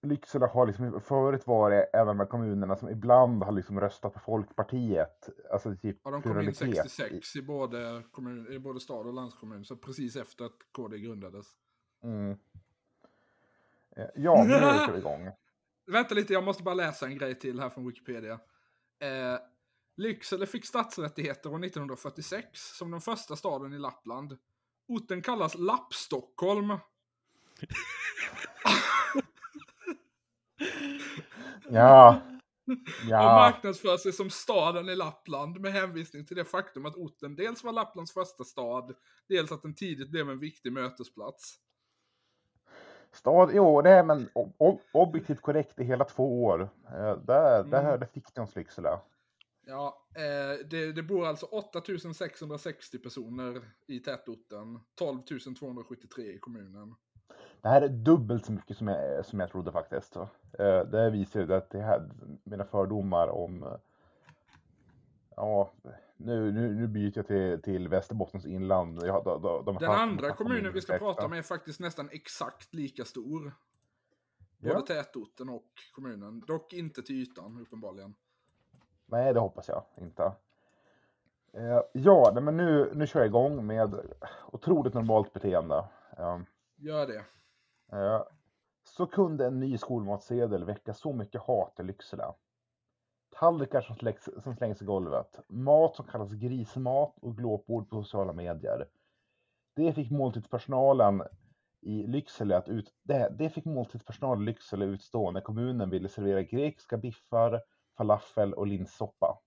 Lycksele har liksom förut varit en av de här kommunerna som ibland har liksom röstat på Folkpartiet. Alltså typ Ja, de kom in pluralitet. 66 i både, kommun, i både stad och landskommun, så precis efter att KD grundades. Mm. Eh, Ja, nu kör vi igång. Vänta lite, jag måste bara läsa en grej till här från Wikipedia. Eh, Lycksele fick stadsrättigheter år 1946 som den första staden i Lappland. Orten kallas Lappstockholm. Ja, och ja, marknadsför sig som staden i Lappland med hänvisning till det faktum att orten dels var Lapplands första stad, dels att den tidigt blev en viktig mötesplats. Stad, jo, nej men o- o- objektivt korrekt i hela två år. Eh, Där, Mm. där hörde Fiktons Lycksele. Ja, eh, det, det bor alltså 8660 personer i tätorten, 12 273 i kommunen. Det här är dubbelt så mycket som jag, som jag trodde faktiskt. Eh, Det visar ju att det här, mina fördomar om... Ja, nu, nu, nu byter jag till, till Västerbottens inland. Ja, de, de, de Den andra kommunen vi ska mindre prata om är faktiskt nästan exakt lika stor. Både Ja. tätorten och kommunen. Dock inte till ytan, uppenbarligen. Nej, det hoppas jag inte. Eh, Ja, nej, men nu, nu kör jag igång med otroligt normalt beteende. Eh, Gör det. Eh, Så kunde en ny skolmatsedel väcka så mycket hat i Lycksele. Tallrikar som slängs, som slängs i golvet, mat som kallas grismat och glåpord på sociala medier. Det fick måltidspersonalen i Lycksele att ut, det, det fick måltidspersonalen i Lycksele utstå när kommunen ville servera grekiska biffar, falafel och linssoppa.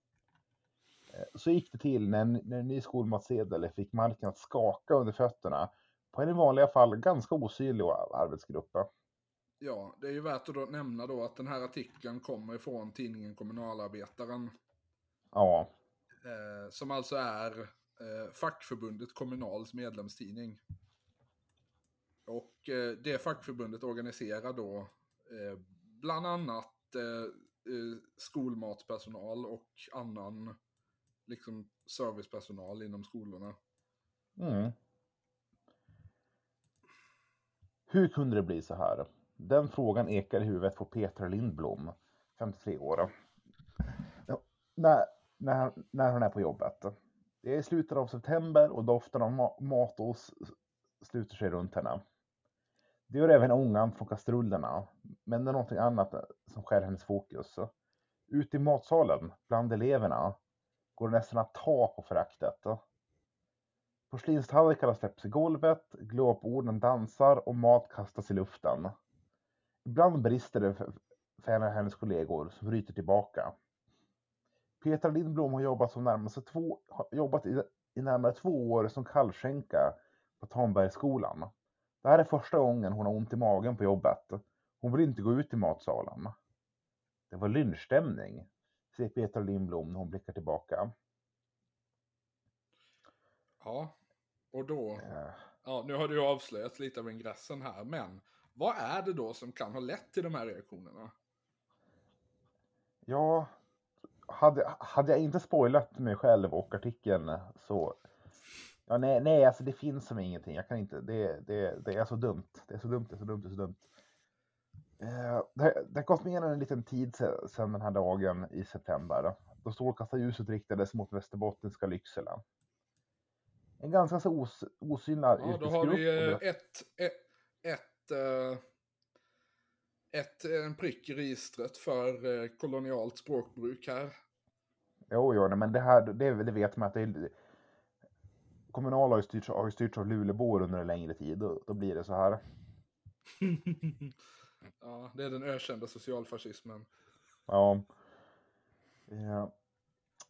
Eh, så gick det till när en, när en ny skolmatsedel fick marken att skaka under fötterna på en i vanliga fall ganska osynlig arbetsgrupp. Ja, det är ju värt att då nämna då att den här artikeln kommer ifrån tidningen Kommunalarbetaren. Ja, Eh, som alltså är eh, fackförbundet Kommunals medlemstidning. Och eh, det fackförbundet organiserar då eh, bland annat eh, eh, skolmatspersonal och annan liksom servicepersonal inom skolorna. mm. Hur kunde det bli så här? Den frågan ekar i huvudet på Petra Lindblom, 53 år. Ja, när, när, när hon är på jobbet. Det är slutet av september och doften av ma- matos sluter sig runt henne. Det gör även ångan från kastrullerna, men det är någonting annat som skär hennes fokus. Ute i matsalen, bland eleverna, går det nästan att ta på föraktet. Porslinstallrikarna släpps i golvet, glåporden dansar och mat kastas i luften. Ibland brister det för för en av hennes kollegor som bryter tillbaka. Petra Lindblom har jobbat, som närmast två, jobbat i, i närmare två år som kallskänka på Tanbergsskolan. Det här är första gången hon har ont i magen på jobbet. Hon vill inte gå ut i matsalen. Det var lynchstämning, säger Petra Lindblom när hon blickar tillbaka. Ja, och då, Eh, ja nu har du avslöjat lite av ingressen här, men vad är det då som kan ha lett till de här reaktionerna? Ja, hade, hade jag inte spoilat mig själv och artikeln så... Ja, nej, nej, alltså det finns som ingenting. Jag kan inte. Det, det, det är så dumt. Det är så dumt, det är så dumt, det är så dumt. Eh, det, det har gått mer än en liten tid se- sedan den här dagen i september. Då strålkastarljuset riktades mot västerbottniska Lycksele. En ganska så os, osynad Ja, då har yrkesgrupp. vi eh, ett, ett, ett, ett, en prick i registret för eh, kolonialt språkbruk här. Jo, jo, men det här, det, det vet man att det är... Kommunal har ju styrts, har ju styrts av Luleåbor under en längre tid. Då, då blir det så här. ja, det är den ökända socialfascismen. Ja. Eh,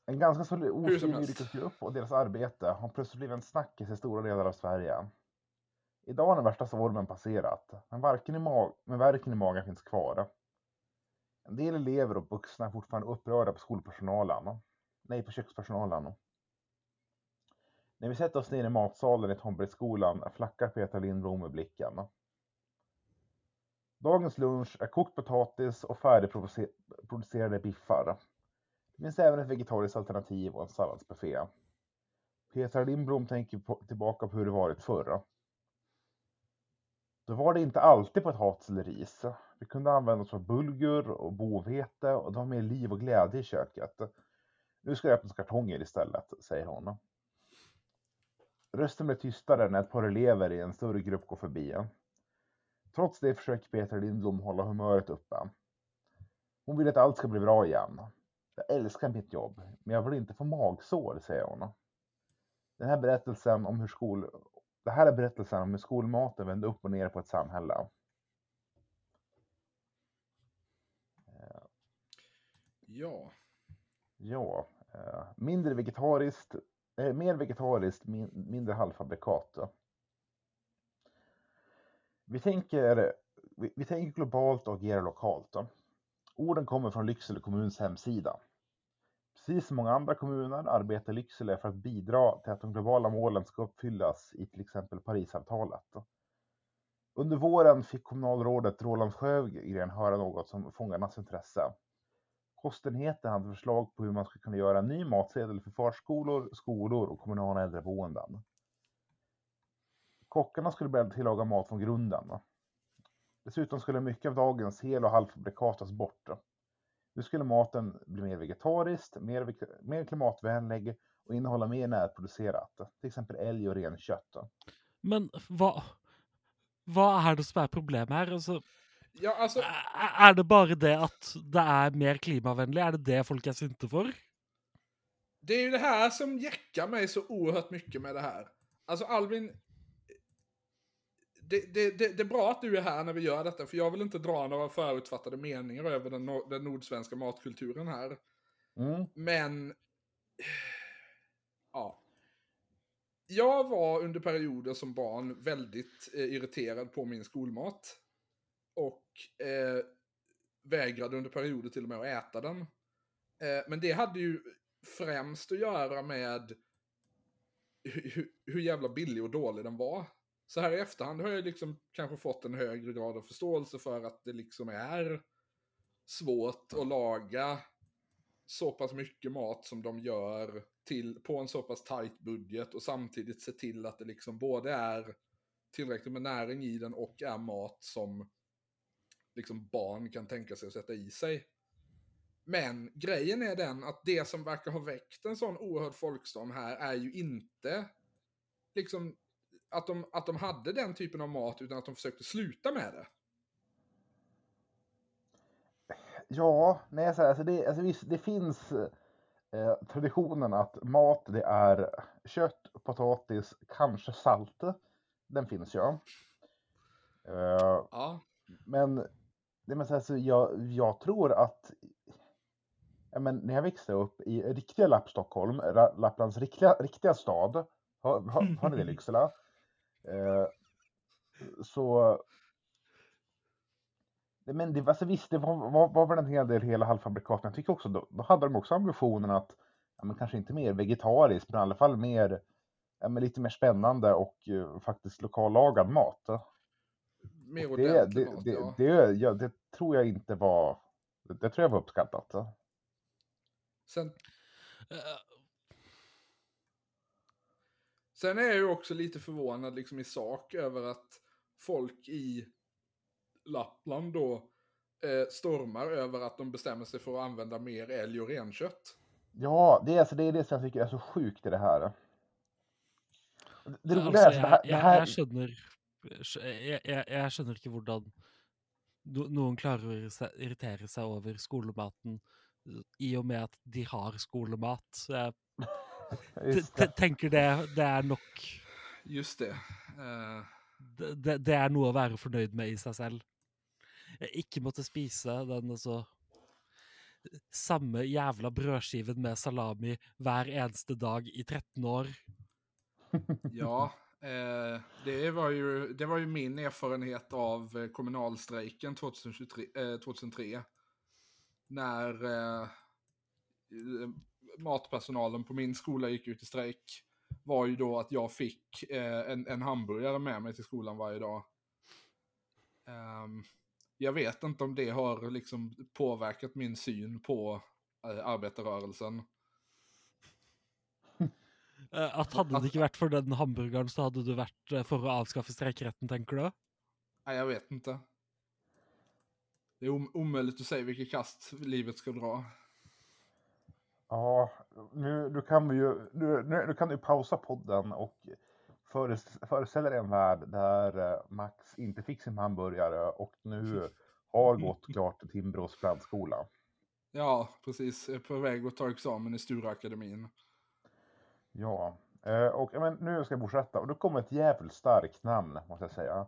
En ganska så osynlig yrkesgrupp och deras arbete har plötsligt blivit en snackis i stora delar av Sverige. Idag har den värsta stormen passerat, men, varken i mag- men verken i magen finns kvar. En del elever och vuxna är fortfarande upprörda på skolpersonalen. Nej, på kökspersonalen. När vi sätter oss ner i matsalen i Tombergsskolan flackar Petra Lindblom med blicken. Dagens lunch är kokt potatis och färdigproducerade biffar. Det finns även ett vegetariskt alternativ och en salladsbuffé. Petra Lindblom tänker på, tillbaka på hur det varit förr. Då var det inte alltid potatis eller ris. Vi kunde använda oss av bulgur och bovete och det var mer liv och glädje i köket. Nu ska det öppnas kartonger istället, säger hon. Rösten blir tystare när ett par elever i en större grupp går förbi. Trots det försöker Petra Lindblom hålla humöret uppe. Hon vill att allt ska bli bra igen. Jag älskar mitt jobb, men jag vill inte få magsår, säger hon. Den här berättelsen om hur skol... Det här är berättelsen om hur skolmaten vände upp och ner på ett samhälle. Ja, Ja, eh, mindre vegetariskt, eh, mer vegetariskt, min, mindre halvfabrikat. Vi tänker, vi, vi tänker globalt och agerar lokalt. Orden kommer från Lycksele kommuns hemsida. Precis som många andra kommuner arbetar Lycksele för att bidra till att de globala målen ska uppfyllas i till exempel Parisavtalet. Under våren fick kommunalrådet Roland Sjögren höra något som fångarnas intresse. Kostenheten hade förslag på hur man skulle kunna göra en ny matsedel för förskolor, skolor och kommunala äldreboenden. Kockarna skulle börja tillaga mat från grunden. Dessutom skulle mycket av dagens hel och halvfabrikat tas bort. Nu skulle maten bli mer vegetariskt, mer, mer klimatvänlig och innehålla mer närproducerat, till exempel älg och renkött. Men hva, hva er det som er problemet her? Altså, ja alltså, er det bare det at det er mer klimavennlig? Er det det folk er sinte for? det är ju det här som jäckar mig så oerhört mycket med det här. Alltså Albin, det, det, det, det är bra att du är här när vi gör detta, för jag vill inte dra några förutfattade meningar över den, den nordsvenska matkulturen här. Mm. Men... Ja. Jag var under perioder som barn väldigt eh, irriterad på min skolmat. Och eh, vägrade under perioder till och med att äta den. Eh, men det hade ju främst att göra med hur, hur, hur jävla billig och dålig den var. Så här i efterhand har jag liksom kanske fått en högre grad av förståelse för att det liksom är svårt att laga så pass mycket mat som de gör till, på en så pass tight budget och samtidigt se till att det liksom både är tillräckligt med näring i den och är mat som liksom barn kan tänka sig att sätta i sig. Men grejen är den att det som verkar ha väckt en sån oerhörd folkstorm här är ju inte liksom att de, att de hade den typen av mat utan att de försökte sluta med det. Ja, nej, så här, alltså det, alltså visst, det finns eh, traditionen att mat det är kött, potatis, kanske salt. Den finns ju. Eh, Ja, men det men, så här, så jag, jag tror att ja, men, när jag växte upp i riktiga Lappstockholm, Lapplands riktiga, riktiga stad, har, har ni det Lycksele? Eh, så Men det, alltså visst, det var, var, var väl en hel del hela halvfabrikat. Men jag tycker också, då, då hade de också ambitionen att, ja, men kanske inte mer vegetariskt, men i alla fall mer, ja, men lite mer spännande och eh, faktiskt lokallagad mat. mer Och det, det, mat, det, ja. det, ja, det tror jag inte var, det, det tror jag var uppskattat. Sen, Eh, sen är jag ju också lite förvånad liksom i sak över att folk i Lappland då eh, stormar över att de bestämmer sig för att använda mer älg och renkött. Ja, det är, alltså, det är det som jag tycker är så sjukt i det här. Det roliga är alltså, det här, jeg, det jeg, här jeg skjønner jeg, jeg, jeg skjønner ikke hvordan no, noen klarer å irri- irritere seg over skolematen eh, i og med at de har skolemat. Så tenker det, det er nok Just det. Eh, det, det- det er noe å være fornøyd med i seg selv. Jeg ikke måtte spise den altså samme jævla brødskiven med salami hver eneste dag i 13 år. ja, eh, det, var ju, det var ju min erfarenhet av kommunalstrejken 2023, eh, 2003. När eh, matpersonalen på min skola gick ut i strejk var ju då att jag fick eh, en, en hamburgare med mig till skolan varje dag. Ehm, jag vet inte om det har liksom påverkat min syn på eh, arbetarrörelsen. Eh, At hadde det ikke vært for den hamburgeren, så hadde du vært eh, for å avskaffe streikeretten, tenker du? Nej, jag vet inte. Det är om omöjligt att säga vilket kast livet ska dra. Ja, nu, nu kan vi ju, nu, nu, nu kan du pausa podden och föres- föreställa dig en värld där eh, Max inte fick sin hamburgare och nu har gått klart till Timbros plantskola. Ja, precis. Jag är på väg att ta examen i Stureakademin. Ja, eh, och men nu ska jag fortsätta och då kommer ett jävligt starkt namn måste jag säga.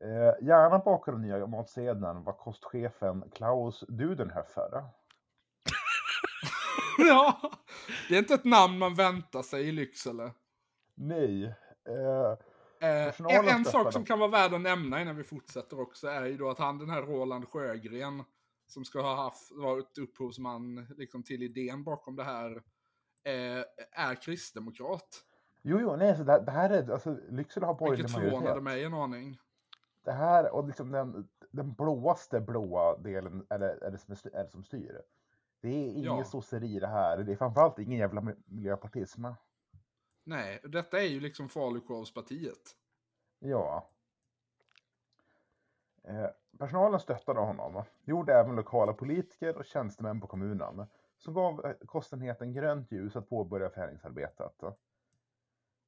Eh, gärna bakom den nya matsedeln var kostchefen Klaus Dudenhöfer. ja, det är inte ett namn man väntar sig i Lycksele. Nej. Eh, Eh, en, en sak som kan vara värd att nämna innan vi fortsätter också är ju då att han den här Roland Sjögren som ska ha haft, varit upphovsman liksom till idén bakom det här eh, är kristdemokrat. jo, jo, nej, så det, det här är, alltså Lycksele har borgerlig Vilket majoritet. förvånade mig en aning. Det här och liksom den, den blåaste blåa delen är det, är det, som, är det som styr. Det är inget Ja. sosseri det här. Det är framförallt ingen jävla mi- miljöpartism. Nej, detta är ju liksom Falukorvspartiet. Ja. Eh, personalen stöttade honom. Det gjorde även lokala politiker och tjänstemän på kommunen. Som gav eh, kostenheten grönt ljus att påbörja förändringsarbetet.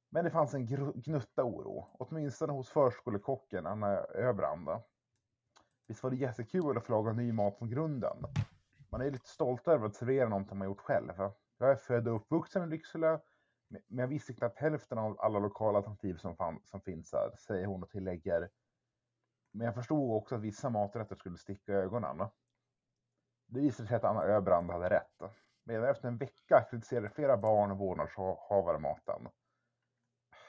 Men det fanns en gnutta oro, åtminstone hos förskolekocken Anna Öbrand. Visst var det jättekul att få laga ny mat från grunden. Man är lite stolt över att servera någonting man gjort själv. Jag är född och uppvuxen i Lycksele, men jag visste knappt hälften av alla lokala alternativ som, fan, som finns här, säger hon och tillägger. Men jag förstod också att vissa maträtter skulle sticka i ögonen. Det visade sig att Anna Öbrand hade rätt. Men efter en vecka kritiserade flera barn och vårdnadshavare maten.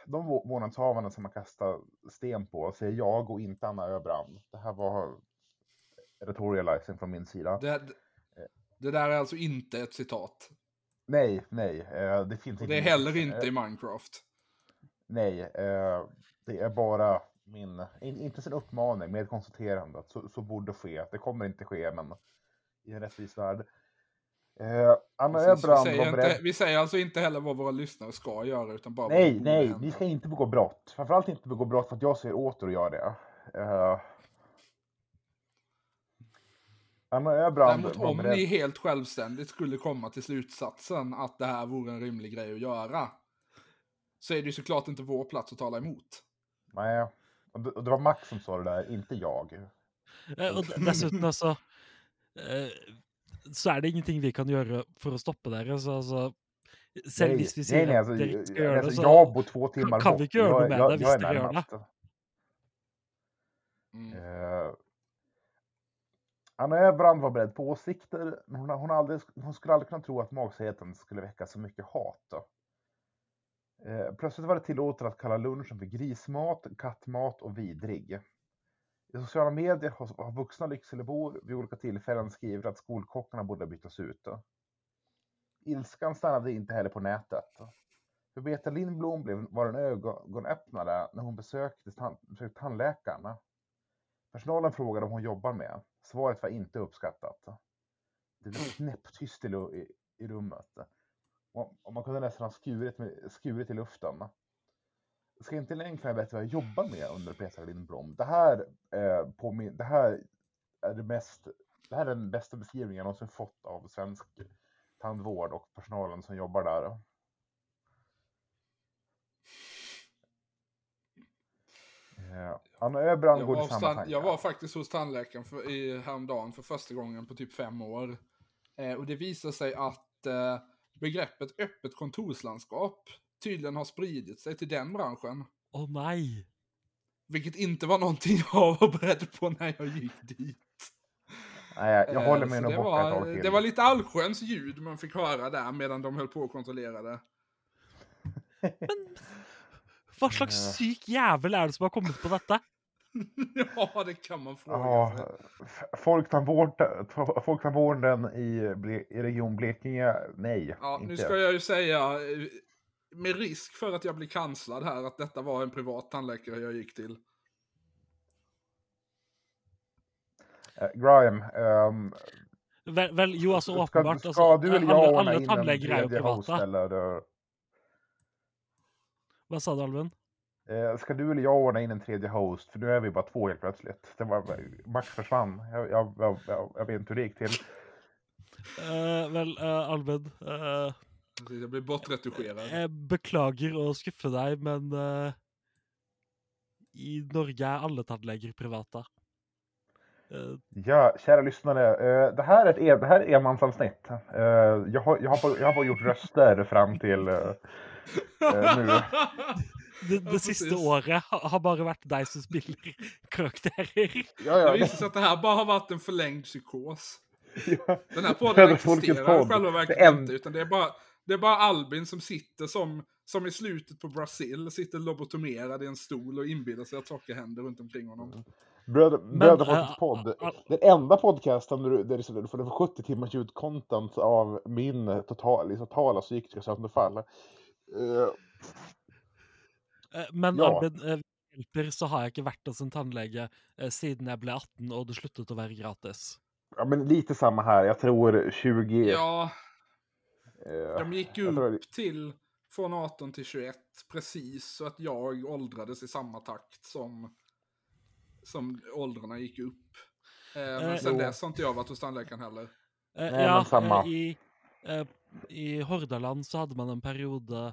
De vårdnadshavarna som man kastar sten på säger jag och inte Anna Öbrand. Det här var retorializing från min sida. Det, det där är alltså inte ett citat. Nej, nej, eh, det finns Och inte det är heller inte i Minecraft. Nej, eh, det är bara min, in, inte sin uppmaning, med konstaterandet. Så, så borde ske. Det kommer inte ske, men i en rättvis värld. Eh, Anna Precis, vi, Öbrand säger var inte, vi säger alltså inte heller vad våra lyssnare ska göra, utan bara Nej, nej, ni ska inte begå brott. Framförallt inte begå brott för att jag säger åt er att göra det. Eh, Däremot om ni helt självständigt skulle komma till slutsatsen att det här vore en rimlig grej att göra, så är det ju såklart inte vår plats att tala emot. Nej, och det, och det var Max som sa det där, inte jag. Eh, Og d- dessuten, altså eh, så er det ingenting vi kan gjøre for å stoppe dere. Så altså Selv Nej, vi nej, nej, alltså, jag, gjøre det, alltså, så jag bor två timmar kan vi bort. inte göra något med jag, det, jag är visst det gör närmast. Mm. Eh, Anna Öbrand var beredd på åsikter, men hon, hon, aldrig, hon skulle aldrig kunna tro att magsäten skulle väcka så mycket hat. Då. Eh, plötsligt var det tillåtet att kalla lunchen för grismat, kattmat och vidrig. I sociala medier har, har vuxna Lyckselebor vid olika tillfällen skrivit att skolkockarna borde bytas ut. Då. Ilskan stannade inte heller på nätet. För Beta Lindblom blev, var en ögonöppnare när hon besökte, besökte tandläkaren. Personalen frågade om hon jobbar med. Svaret var inte uppskattat. Det blev knäpptyst i, i, rummet. Och, man kunde nästan ha skurit, med, skurit i luften. Ska inte egentligen veta vad jag jobbar med under Petra Lindblom. Det här, eh, på min, det här är det mest, det här är den bästa beskrivningen jag någonsin fått av svensk tandvård och personalen som jobbar där. Eh, Anna Öbrand Jag går hos samma tankar. jag var faktiskt hos tandläkaren för, i, häromdagen för första gången på typ fem år. Eh, och det visar sig att eh, begreppet öppet kontorslandskap tydligen har spridit sig till den branschen. Å nei! Vilket inte var någonting jag var beredd på när jag gick dit. Nej, jag, jag Eh, håller mig nog det borta ett var, tag till. Det var lite allsköns ljud man fick höra där medan de höll på att kontrollera det. Hva slags Ja. syk jævel er det som har kommet på dette? ja, det kan man fråga Ja, sig. folktandvården i, i Region Blekinge, nej. Ja, inte. nu ska jag ju säga, eh, med risk för att jag blir kanslad här, att detta var en privat tandläkare jag gick till. Eh, Graham, ehm, Vel, vel jo, altså ska, åpenbart. ska Altså, du eller jag er jo tredje host private. eller? Hva sa du, Alven? eh, Ska du eller jag ordna in en tredje host? För nu är vi bara två helt plötsligt. Det var, Max försvann. Jag, jag, jag, jag, jag vet inte hur det gick till. Eh, vel, uh, Alven. eh, Jag blir bortretuscherad. jeg beklager å skuffe deg, men eh, i Norge alle tannleger private. Eh, Ja, kära lyssnare. Det här är ett, en- det här är ett enmansavsnitt. Jag har, jag, har bara, jag har bara gjort röster fram till nu. det, Ja, det siste precis. året ha- har bare vært deg som spiller karakterer. Ja, Det ja, visar sig att det här bara har varit en förlängd psykos. ja. Den här podden existerar i själva Det verket en- inte, utan det är bara, det är bara Albin som sitter som, som i slutet på Brasil, sitter lobotomerad i en stol och inbillar sig att saker händer runt omkring honom. Bröder, Men, Bröderfolkets äh, podd. äh, Den enda podcasten där du, där du, där du får 70 timmars ljudcontent av min eh, total, totala psykiska sönderfall. Eh, Eh, Men Ja. Albin, eh, hjelper, så har jeg ikke vært hos en tannlege eh, siden jeg ble 18 og det sluttet å være gratis. ja, men lite samma här. Jag tror 20... Ja, de gick jag tror- upp till från 18 till 21, precis så att jag åldrades i samma takt som, som åldrarna gick upp. Men sen jo. dess har inte jag varit hos tandläkaren heller. Nej, ja, samma. i, I Hordaland så hadde man en periode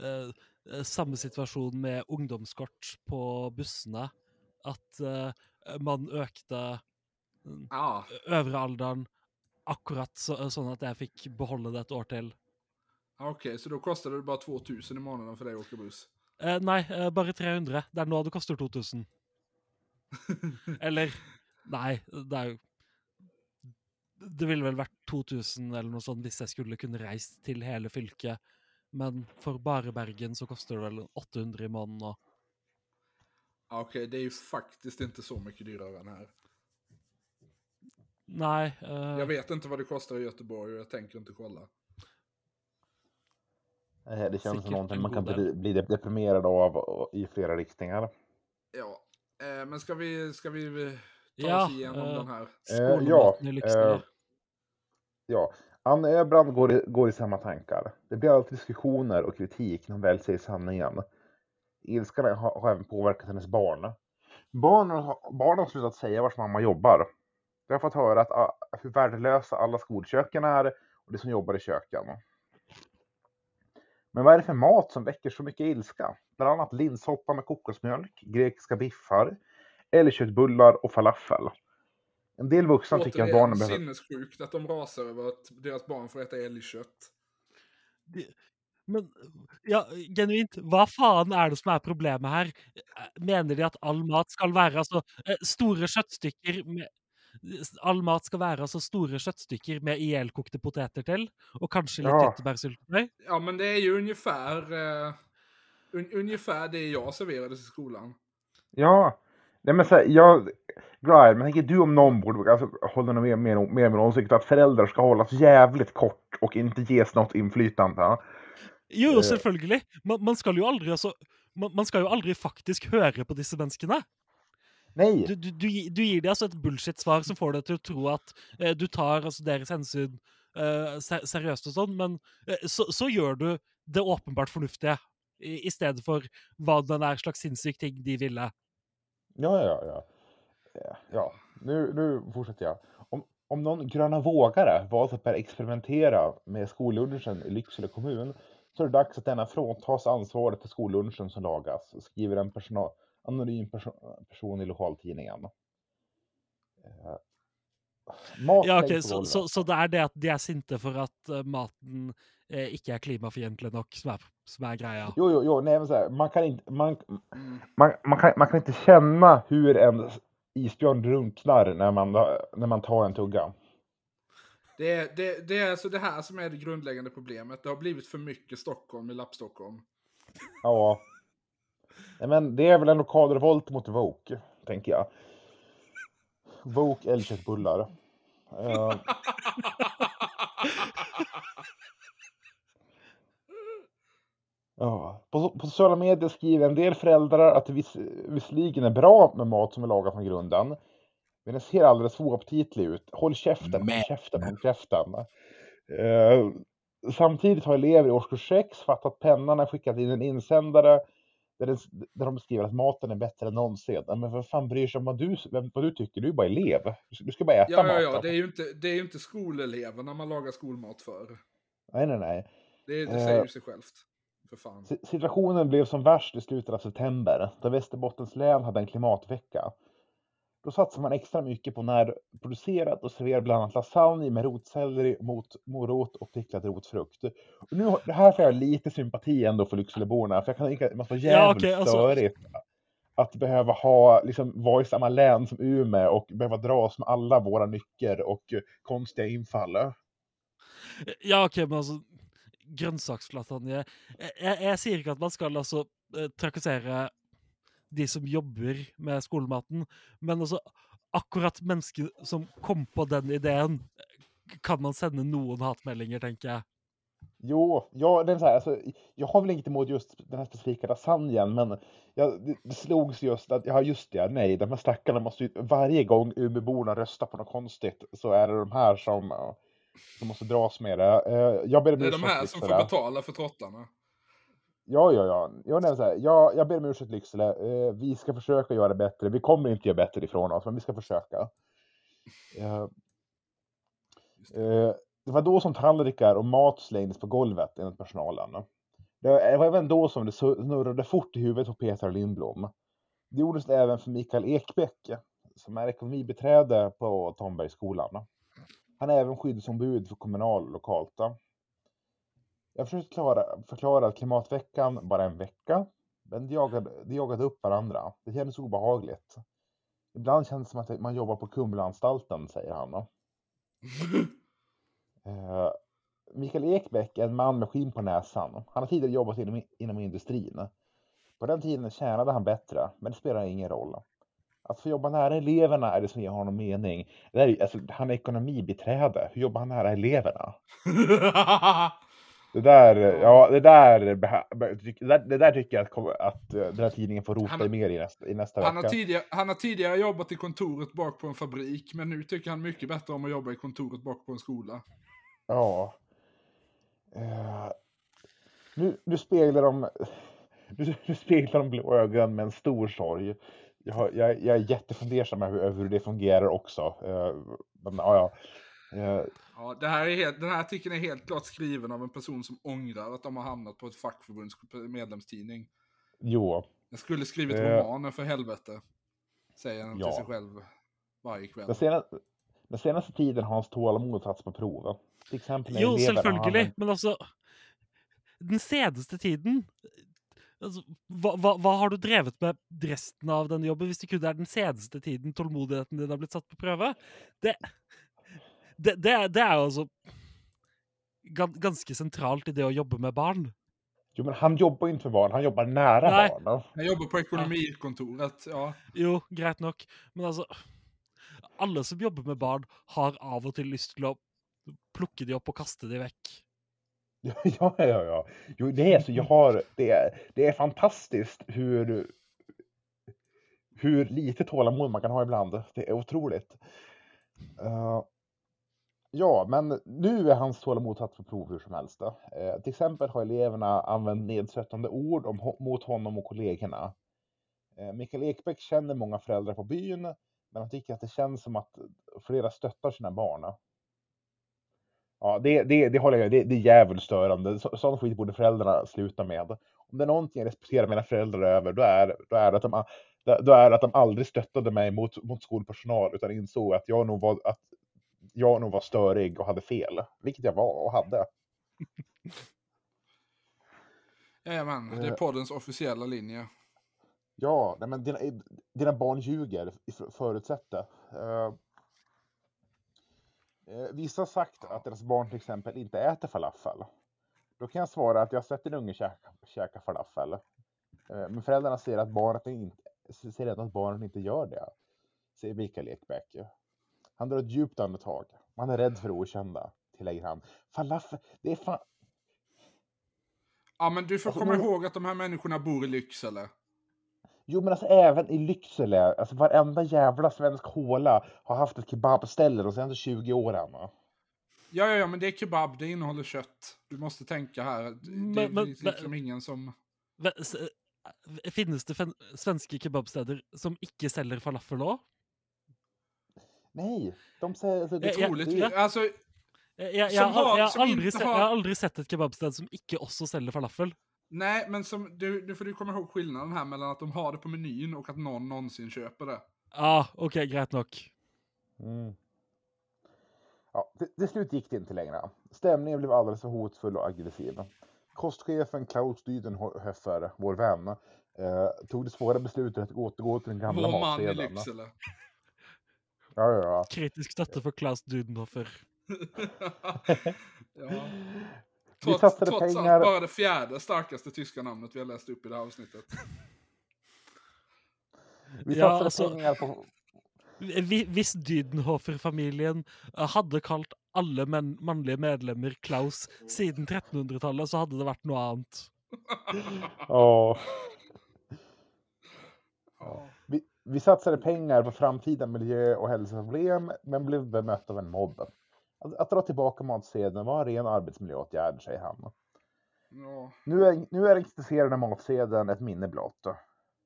eh, eh, samme situasjon med ungdomskort på bussene. At eh, man økte mm, Ah, øvre alderen akkurat så, sånn at jeg fikk beholde det et år til. Okej, så då kostade det bara 2000 i månaden för dig att åka buss? Eh, nei, eh, bare 300. Det er nå det koster 2000. Eller Nei, det er jo Det ville vel vært 2000 eller noe sånt hvis jeg skulle kunne reist til hele fylket. Men for bare Bergen så koster det vel 800 i måneden. Ja, Okej, det är ju faktiskt inte så mycket dyrare än här. Nei eh, Jag vet inte vad det kostar i Göteborg och jag tänker inte kolla. eh, det känns Säkert som någonting man kan bli, bli deprimerad av och- i flera riktningar. Ja, eh, men ska vi, ska vi eh, ta Ja, oss igenom eh, den här? Skolematen i Lycksele. Ja, Anna Öbrand går i, går i samma tankar. Det blir alltid diskussioner och kritik när hon väl säger sanningen. Ilskan har, har även påverkat hennes barn. Barnen har, barnen har slutat säga vars mamma jobbar. Jag har fått höra att, ah, hur värdelösa alla skolköken är och de som jobbar i köken. Men vad är det för mat som väcker så mycket ilska? Bland annat linssoppa med kokosmjölk, grekiska biffar eller köttbullar och falafel. En del vuxna tycker att barnen Återigen, behöver... sinnessjukt att de rasar över att deras barn får äta älgkött. Men ja, genuint, hva faen er det som er problemet her? Eh, Mener de at all mat skal være altså eh, store kjøttstykker med All mat skal være altså store kjøttstykker med ihjelkokte poteter til, og kanskje litt Ja. Ja, men det är ju ungefär, eh, un, ungefär det jag serverades i skolan. Ja, nej men så här, jag, Brian, men tänker du om någon borde alltså, hålla med, med, med min åsikt att föräldrar ska hållas jävligt kort och inte ges något inflytande. Jo, Eh. jo, selvfølgelig. Man, man skal jo aldri altså man, man skal jo aldri faktisk høre på disse menneskene. Nej, Du, du, du, du gir dem altså et bullshit-svar som får til å tro at eh, du tar altså, deres hensyn eh, ser, seriøst og sånn, men eh, så, så gjør du det åpenbart fornuftige. I, I stedet for hva den er slags sinnssyk ting de ville. Ja, ja, ja. Eh, Ja, nu, nu fortsätter jag. Om, om någon gröna vågare valt att börja experimentera med skollunchen i Lycksele kommun så är det dags att denna fråntas ansvaret för skollunchen som lagas, skriver en personal, anonym perso- person i lokaltidningen. Eh, Mat Ja, läggs ok, på så, så, så det er det at de er sinte for at eh, maten eh, ikke er klimafiendtlig nok, som er, som er greia? Jo, jo, jo, nej men så här, man kan inte, man, Mm. man, man, kan, man kan inte känna hur en isbjörn drunknar när man, när man tar en tugga. Det är, det, det är alltså det här som är det grundläggande problemet. Det har blivit för mycket Stockholm i lappstockholm. Ja. Nej, men det är väl en lokal revolt mot Woke, tänker jag. Woke älgköttbullar. Eh, ja. På, på sociala medier skriver en del föräldrar att det viss, visserligen är bra med mat som är lagad från grunden. Men den ser alldeles oaptitlig ut. Håll käften, håll käften, håll käften. Eh, samtidigt har elever i årskurs 6 fattat pennan och skickat in en insändare där, det, där de beskriver att maten är bättre än någonsin. Ja, Men vad fan bryr sig om vad du, vad du tycker? Du är bara elev. Du ska, du ska bara äta Ja, ja, maten. ja, det är ju inte, det är inte skoleleverna man lagar skolmat för. Nej, nej, nej. Det, det Eh. säger ju sig självt. För fan. Si- Situationen blev som värst i slutet av september, då Västerbottens län hade en klimatvecka. Då satsar man extra mycket på närproducerat och serverar bland annat lasagne med rotselleri, mot, morot och picklad rotfrukt. Och nu, det här får jag lite sympati ändå för Lyckseleborna, för jag kan tänka att det måste vara Ja, jävligt okej, alltså- störigt att behöva ha, liksom, vara i samma län som Umeå och behöva dras med alla våra nycker och konstiga infall. Ja, ok, men altså Grønnsakslatanje jeg, jeg, jeg sier ikke at man skal altså eh, trakassere de som jobber med skolematen, men altså akkurat mennesker som kom på den ideen, eh, kan man sende noen hatmeldinger, tenker jeg. Jo, ja, den så här, alltså, jag har väl inget emot just den här specifika lasagnen, men jag, det, det slogs just att, ja just det, nej, de här stackarna måste ju, varje gång Umeåborna röstar på något konstigt så är det de här som, eh, som måste dras med det. Eh, Jag ber om Det är de här som får betala för trottarna. Ja, ja, ja. Jag, så här, jag, jag ber om ursäkt Lycksele. Eh, vi ska försöka göra det bättre. Vi kommer inte göra bättre ifrån oss, men vi ska försöka. Eh, det. Det var då som tallrikar och mat slängdes på golvet enligt personalen. Det var även då som det snurrade fort i huvudet på Peter Lindblom. Det gjordes även för Mikael Ekbäck, som är ekonomibiträde på Tombergsskolan. Han är även skyddsombud för kommunal lokalt. Jag försökte klara, förklara att klimatveckan bara är en vecka, men de jagade, de jagade upp varandra. Det kändes obehagligt. Ibland känns det som att man jobbar på Kumlaanstalten, säger han. Eh, Mikael Ekbäck är en man med skinn på näsan. Han har tidigare jobbat inom, inom industrin. På den tiden tjänade han bättre, men det spelar ingen roll. Att få jobba nära eleverna är det som ger honom mening. Det är, alltså, han är ekonomibiträde. Hur jobbar han nära eleverna? Det där, ja, det där, det där, det där tycker jag att, att eh, den här tidningen får rota Han har- mer i nästa, i nästa Han har, vecka. tidigare, han har tidigare jobbat i kontoret bak på en fabrik, men nu tycker han mycket bättre om att jobba i kontoret bak på en skola. Ja. Eh, nu, nu speglar de nu, nu speglar de blå ögon med en stor sorg. Jag, har- jag, jag är jättefundersam över över hur det fungerar också. Eh, men ja, ja. Eh, Ja, det här är helt, den här artikeln är helt klart skriven av en person som ångrar att de har hamnat på ett fackförbunds medlemstidning. jo, Jag skulle skrivit Eh. romaner för helvete. Säger han Ja. till sig själv varje kväll. den, sena, Den senaste tiden har hans tålamod satts på prov. Till exempel när Jo, elever använt- men altså Den seneste tiden altså, hva, hva, hva har du drevet med resten av denne jobben, hvis det kun er den seneste tiden tålmodigheten din har blitt satt på prøve? Det, det, det, det er jo altså gan, ganske sentralt i det å jobbe med barn. Jo, men han jobbar inte med barn, han jobbar nära Nej. barnen. Jag jobbar på ekonomikontoret. Ja. Jo, greit nok, men altså Alle som jobber med barn, har av og til lyst til å plukke de opp og kaste de vekk. Ja, ja, ja. Jo, det är så. Jag har, det, är, det är fantastiskt hur, hur lite tålamod man kan ha ibland. Det är otroligt. Uh, ja, men nu är hans tålamod satt på prov hur som helst. Uh, till exempel har eleverna använt nedsättande ord om, mot honom och kollegorna. Uh, eh, Mikael Ekbäck känner många föräldrar på byn, men han tycker att det känns som att flera stöttar sina barn. Ja, det, det, det håller jag det, det är jävligt störande. Så, sån skit borde föräldrarna sluta med. Om det är någonting jag respekterar mina föräldrar över, då är, då är det att de, då är att de aldrig stöttade mig mot, mot skolpersonal, utan insåg att jag nog var, att jag nog var störig och hade fel. Vilket jag var och hade. Jajamän, det är Eh. poddens officiella linje. Ja, nej, men dina, dina barn ljuger, för- förutsätt det. Eh, vissa har sagt att deras barn till exempel inte äter falafel. Då kan jag svara att jag har sett en unge käka, käka falafel. Eh, men föräldrarna säger att barnet inte, säger redan att barnet inte gör det. Säger Mikael Ekbäck. Han drar ett djupt andetag. Man är rädd för det okända, tillägger han. Falafel, det är fan... Ja, men du får Alltså, komma men- ihåg att de här människorna bor i Lycksele. Jo men alltså även i Lycksele, alltså varenda jävla svensk håla har haft ett kebabställe de senaste 20 åren. Ja, ja, ja, men det är kebab, det innehåller kött. Du måste tänka här. Det, Men- det men- finns liksom ingen som... Eh, Finnes det svenske kebabsteder som ikke selger falafel òg? Nej, de säger... Alltså, det, Ja, ja, Troligtvis. Alltså, Jeg, jeg, Som har, jeg, har som aldri inte se, har- jeg har aldri sett et kebabsted som ikke også selger falafel. Nej, men som, du, du får du komma ihåg skillnaden här mellan att de har det på menyn och att någon någonsin köper det. Ah, OK, greit nok. mm. ja, till, till slut gick det inte längre. Stämningen blev alldeles för hotfull och aggressiv. Kostchefen Klaus Dydenhofer, vår vän, eh, tog det svåra beslutet att återgå till den gamla Vår man i matsedeln. Lycksele. Ja, ja, ja. Kritisk støtte for Klaus Dudenhofer. ja. Vi Trots, satsade trots pengar- allt bara det fjärde starkaste tyska namnet vi har läst upp i det här avsnittet. Vi Ja, satsade alltså- pengar på... Vi- Hvis Dudenhofer-familien eh, hadde kalt alle menn, mannlige medlemmer Klaus siden 1300-tallet, så hadde det vært noe annet. Ja. Ja. Vi, vi satsade pengar på framtida miljö och hälsoproblem, men blev bemött av en mobb. Att, att dra tillbaka matsedeln var en ren arbetsmiljöåtgärd, säger han. Ja. Nu är, nu är den kritiserade matsedeln ett minne blott.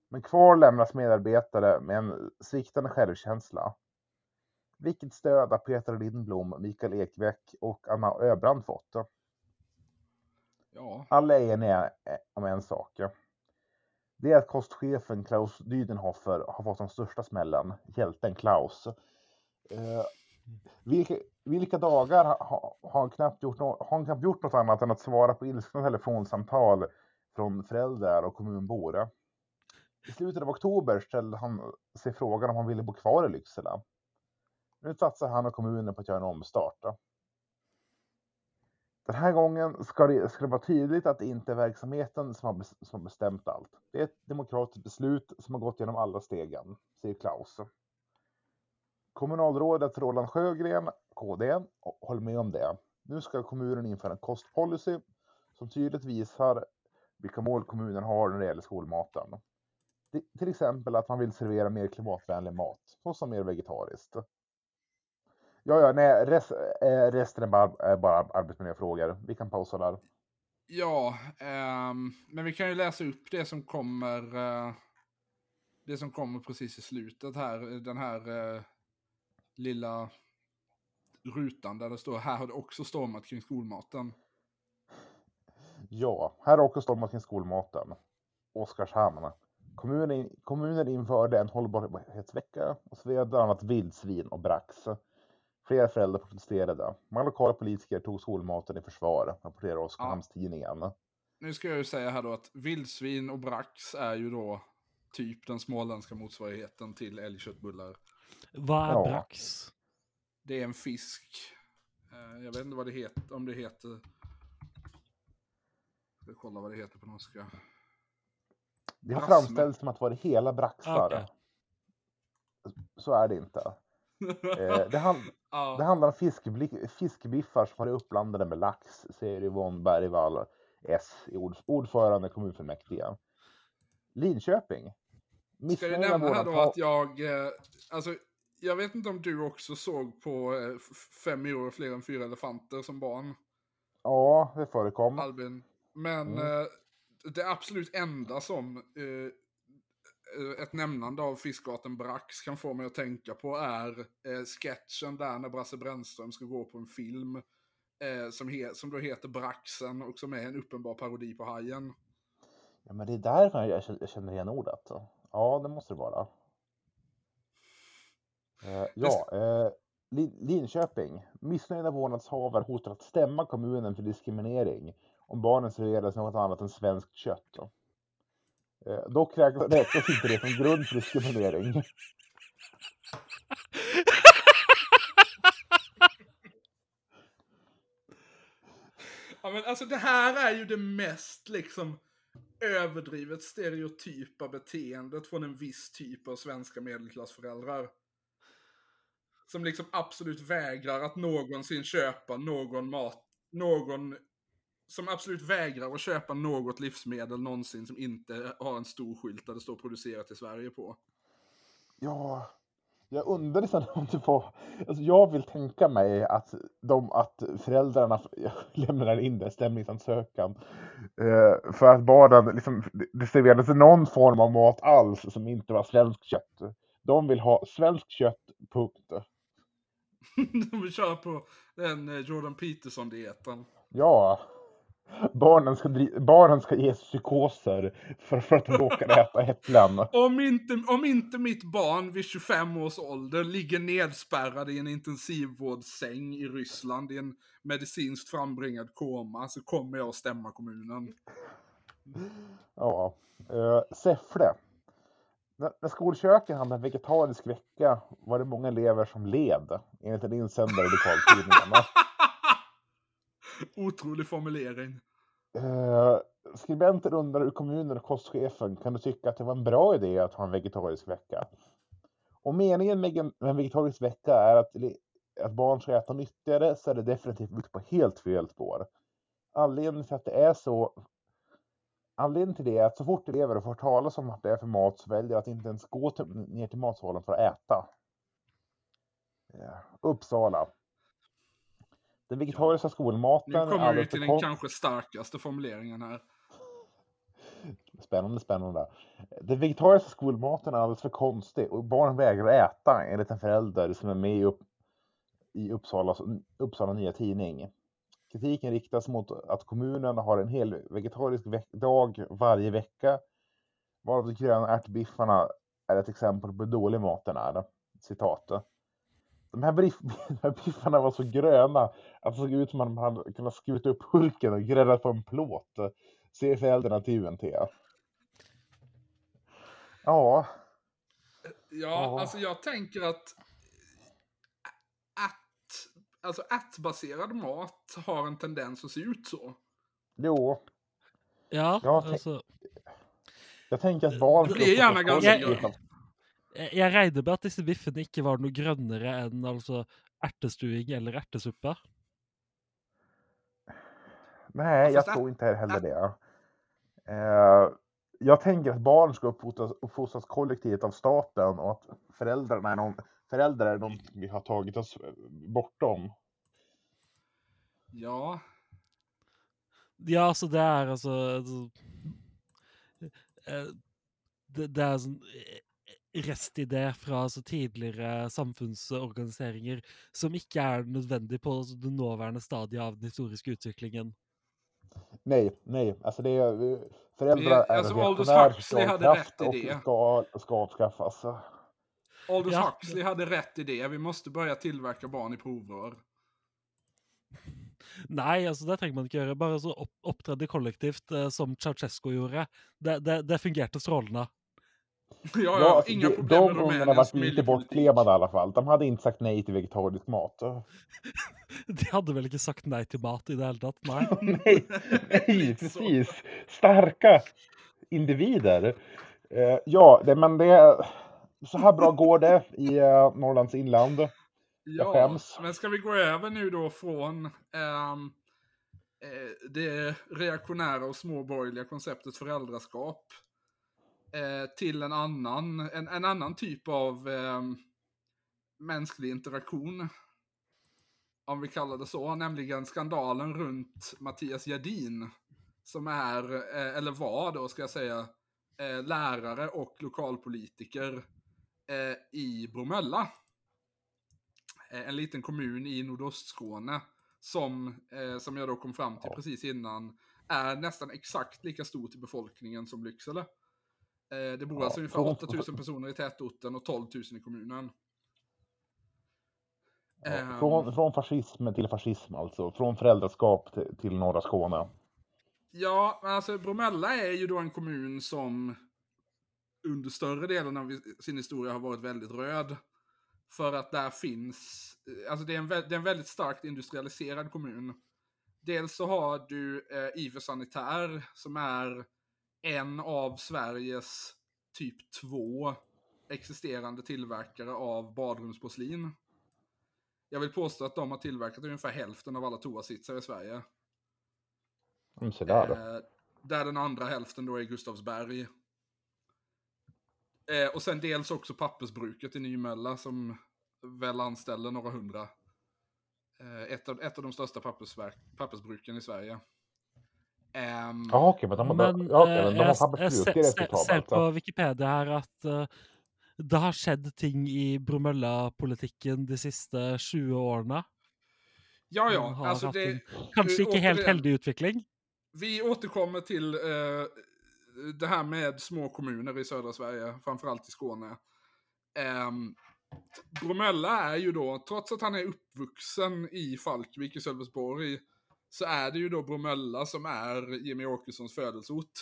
Men kvar lämnas medarbetare med en sviktande självkänsla. Vilket stöd har Peter Lindblom, Mikael Ekbäck och Anna Öbrand fått? ja. Alla är eniga eh, om en sak. Det är att kostchefen Klaus Dydenhofer har fått den största smällen, hjälten Klaus. Vilka, vilka dagar har han, knappt gjort no- har han knappt gjort något annat än att svara på ilskna telefonsamtal från föräldrar och kommunbor. I slutet av oktober ställde han sig frågan om han ville bo kvar i Lycksele. Nu satsar han och kommunen på att göra en omstart. Den här gången ska det, ska det vara tydligt att det inte är verksamheten som har, som har bestämt allt. Det är ett demokratiskt beslut som har gått genom alla stegen, säger Klaus. Kommunalrådet Roland Sjögren, KD, håller med om det. Nu ska kommunen införa en kostpolicy som tydligt visar vilka mål kommunen har när det gäller skolmaten. Till exempel att man vill servera mer klimatvänlig mat, såsom mer vegetariskt. Ja, ja, nej, rest, eh, resten är bara, är bara arbetsmiljöfrågor. Vi kan pausa där. Ja, ehm, men vi kan ju läsa upp det som kommer. eh, det som kommer precis i slutet här. Den här eh, lilla rutan där det står här har det också stormat kring skolmaten. Ja, här har också stormat kring skolmaten. Oskarshamn. Kommunen, kommunen införde en hållbarhetsvecka och serverade bland annat vildsvin och brax. Flera föräldrar protesterade. Många lokala politiker tog skolmaten i försvar, rapporterar Oskarshamnstidningen. Nu ska jag ju säga här då att vildsvin och brax är ju då typ den småländska motsvarigheten till älgköttbullar. Vad är Ja. brax? Det är en fisk. Eh, Jag vet inte vad det heter, om det heter... Jag ska kolla vad det heter på norska. Det har framställts som att vara hela braxar. Okej. Så är det inte. Eh, det, han, det ja, handlar om fiskbiffar som var uppblandade med lax, säger Yvonne Bergvall, S, ordförande kommunfullmäktige. Linköping. ska jag Missnöjda nämna här då att jag... eh, Alltså, jag vet inte om du också såg på eh, Fem och fler än fyra elefanter som barn, Ja, det förekom. Albin. Men Mm. eh, det absolut enda som eh, ett nämnande av fiskarten brax kan få mig att tänka på är eh, sketchen där när Brasse Brännström ska gå på en film eh, som, he- som då heter Braxen och som är en uppenbar parodi på Hajen. Ja, men det är därför jag känner igen ordet. Ja, det måste det vara. Eh, ja, eh, Lin- Linköping. Missnöjda vårdnadshavare hotar att stämma kommunen för diskriminering om barnen serveras något annat än svenskt kött. Eh, dock räknas inte det som grund för diskriminering. Ja men alltså det här är ju det mest liksom överdrivet stereotypa beteendet från en viss typ av svenska medelklassföräldrar. Som liksom absolut vägrar att någonsin köpa någon mat, någon som absolut vägrar att köpa något livsmedel någonsin som inte har en stor skylt där det står producerat i Sverige på. Ja, jag undrar liksom om det var... Alltså jag vill tänka mig att, de, att föräldrarna lämnar in det, stämningsansökan eh, för att barnen liksom, det serverades någon form av mat alls som inte var svenskt kött. De vill ha svenskt kött, punkt. De köra på den eh, Jordan Peterson-dieten. Ja, barnen ska, barnen ska ges psykoser för, för att de råkar äta äpplen. Om inte, om inte mitt barn vid 25 års ålder ligger nedspärrad i en intensivvårdssäng i Ryssland i en medicinskt frambringad koma så kommer jag att stämma kommunen. Ja, eh, Säffle. När, när skolköken hade en vegetarisk vecka var det många elever som led, enligt en insändare i lokaltidningarna. Otrolig formulering. Eh, skribenten undrar hur kommunen och kostchefen kan du tycka att det var en bra idé att ha en vegetarisk vecka? Om meningen med en, vegetarisk vecka är att, att barn ska äta nyttigare så är det definitivt ute på helt fel spår. Anledningen till att det är så Anledningen till det är att så fort elever får talas om att det är för mat så väljer att inte ens gå till, ner till matsalen för att äta. Ja. Uppsala. Den vegetariska skolmaten Nu kommer vi till den kanske starkaste formuleringen här. Spännande, spännande. Den vegetariska skolmaten är alldeles för konstig och barn vägrar äta enligt en förälder som är med i, upp, i Uppsala, Uppsala Nya Tidning. Kritiken riktas mot att kommunen har en hel vegetarisk veck- dag varje vecka, varav de gröna ärtbiffarna är ett exempel på hur dålig maten är. Citat. De här, de här biffarna var så gröna att det såg ut som att man hade kunnat skurit upp Hulken och gräddat på en plåt, säger föräldrarna till UNT. Ja, Ja, Ja. alltså jag tänker att, alltså ärtbaserad mat har en tendens att se ut så. jo. Ja, Ja, tänk- altså Jag tänker att barn Det blir gärna uppfattas ganska kollektivt grönt. som- Jeg jeg regner med at disse biffene ikke var noe grønnere enn altså ertestuing eller ertesuppe. Nej, jag tror inte heller det. Eh, jag tänker att barn ska uppfostras, uppfostras kollektivt av staten och att föräldrarna är någon, föräldrar är någon vi har tagit oss bortom. Ja, Ja, altså, det er altså altså, eh, det, det er sånn eh, restidé fra altså, tidligere samfunnsorganiseringer som ikke er nødvendig på altså, det nåværende stadiet av den historiske utviklingen. Nej, nej, alltså det är eh, föräldrar är alltså, en reaktionär hade rätt i och ska, ska avskaffas. Aldous Ja. Huxley hade rätt i det. Vi måste börja tillverka barn i provrör. Nei, altså det trenger man ikke gjøre. Bare så opp, opptredde kollektivt eh, som Ceaucescu gjorde. Det, det, det fungerte strålende. Ja, ja, Ja, inga de, problem de med ungarna Rumäniens var lite bortklemade i alla fall. De hade inte sagt nej till vegetarisk mat. De hadde vel ikke sagt nei til mat i det hele tatt? Nei. nej, nej, precis. Starka individer. Eh, ja, det, men det... Så här bra går det i eh, Norrlands inland. Jag Ja, skäms. men ska vi gå över nu då från ehm, eh, det reaktionära och småborgerliga konceptet föräldraskap eh, till en annan, en, en annan typ av ehm, mänsklig interaktion. Om vi kallar det så, nämligen skandalen runt Mattias Gerdin. Som är, eh, eller var då ska jag säga, eh, lärare och lokalpolitiker eh, i Bromölla eh, en liten kommun i nordostskåne som, eh, som jag då kom fram till precis innan, är nästan exakt lika stor till befolkningen som Lycksele. Eh, det bor alltså ungefär från- 8000 personer i tätorten och 12 000 i kommunen. Ja, Ehm, från, från fascism till fascism alltså. Från föräldraskap till, till norra Skåne. Ja, alltså Bromölla är ju då en kommun som under större delen av sin historia har varit väldigt röd. För att där finns, alltså det är en, det är en väldigt starkt industrialiserad kommun. Dels så har du eh, Iver Sanitär som är en av Sveriges typ två existerande tillverkare av badrumsporslin. Jag vill påstå att de har tillverkat ungefär hälften av alla toasitsar i Sverige. Mm, så där. Eh, där den andra hälften då är Gustavsberg. Eh, och sen dels också pappersbruket i Nymölla som väl anställer några hundra. Eh, ett, av, ett av de största pappersverk, pappersbruken i Sverige. Ehm, Ja, okej, men de, Men ja, eh, men de har pappersbruk. Det är se- ser på Wikipedia her at eh, det har skjedd ting i Bromølla-politikken de siste 20 årene. ja, ja. Alltså det, en kanskje ikke helt återigen, heldig utvikling. Vi återkommer till eh, det här med små kommuner i södra Sverige, framförallt i Skåne. Um, Bromölla är ju då, trots att han är uppvuxen i Falkvik i Sölvesborg, så är det ju då Bromölla som är Jimmy Åkessons födelseort.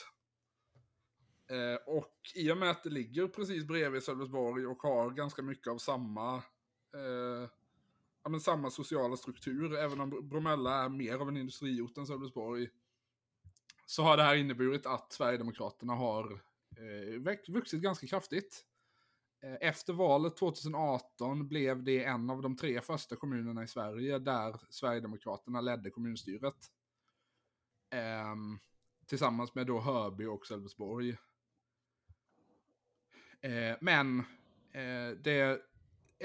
Eh, och i och med att det ligger precis bredvid Sölvesborg och har ganska mycket av samma, eh, ja, men samma sociala struktur, även om Bromölla är mer av en industriort än Sölvesborg, så har det här inneburit att Sverigedemokraterna har eh, vuxit ganska kraftigt. Eh, Efter valet 2018 blev det en av de tre första kommunerna i Sverige där Sverigedemokraterna ledde kommunstyret. Ehm, tillsammans med då Hörby och Sölvesborg. Eh, men eh, det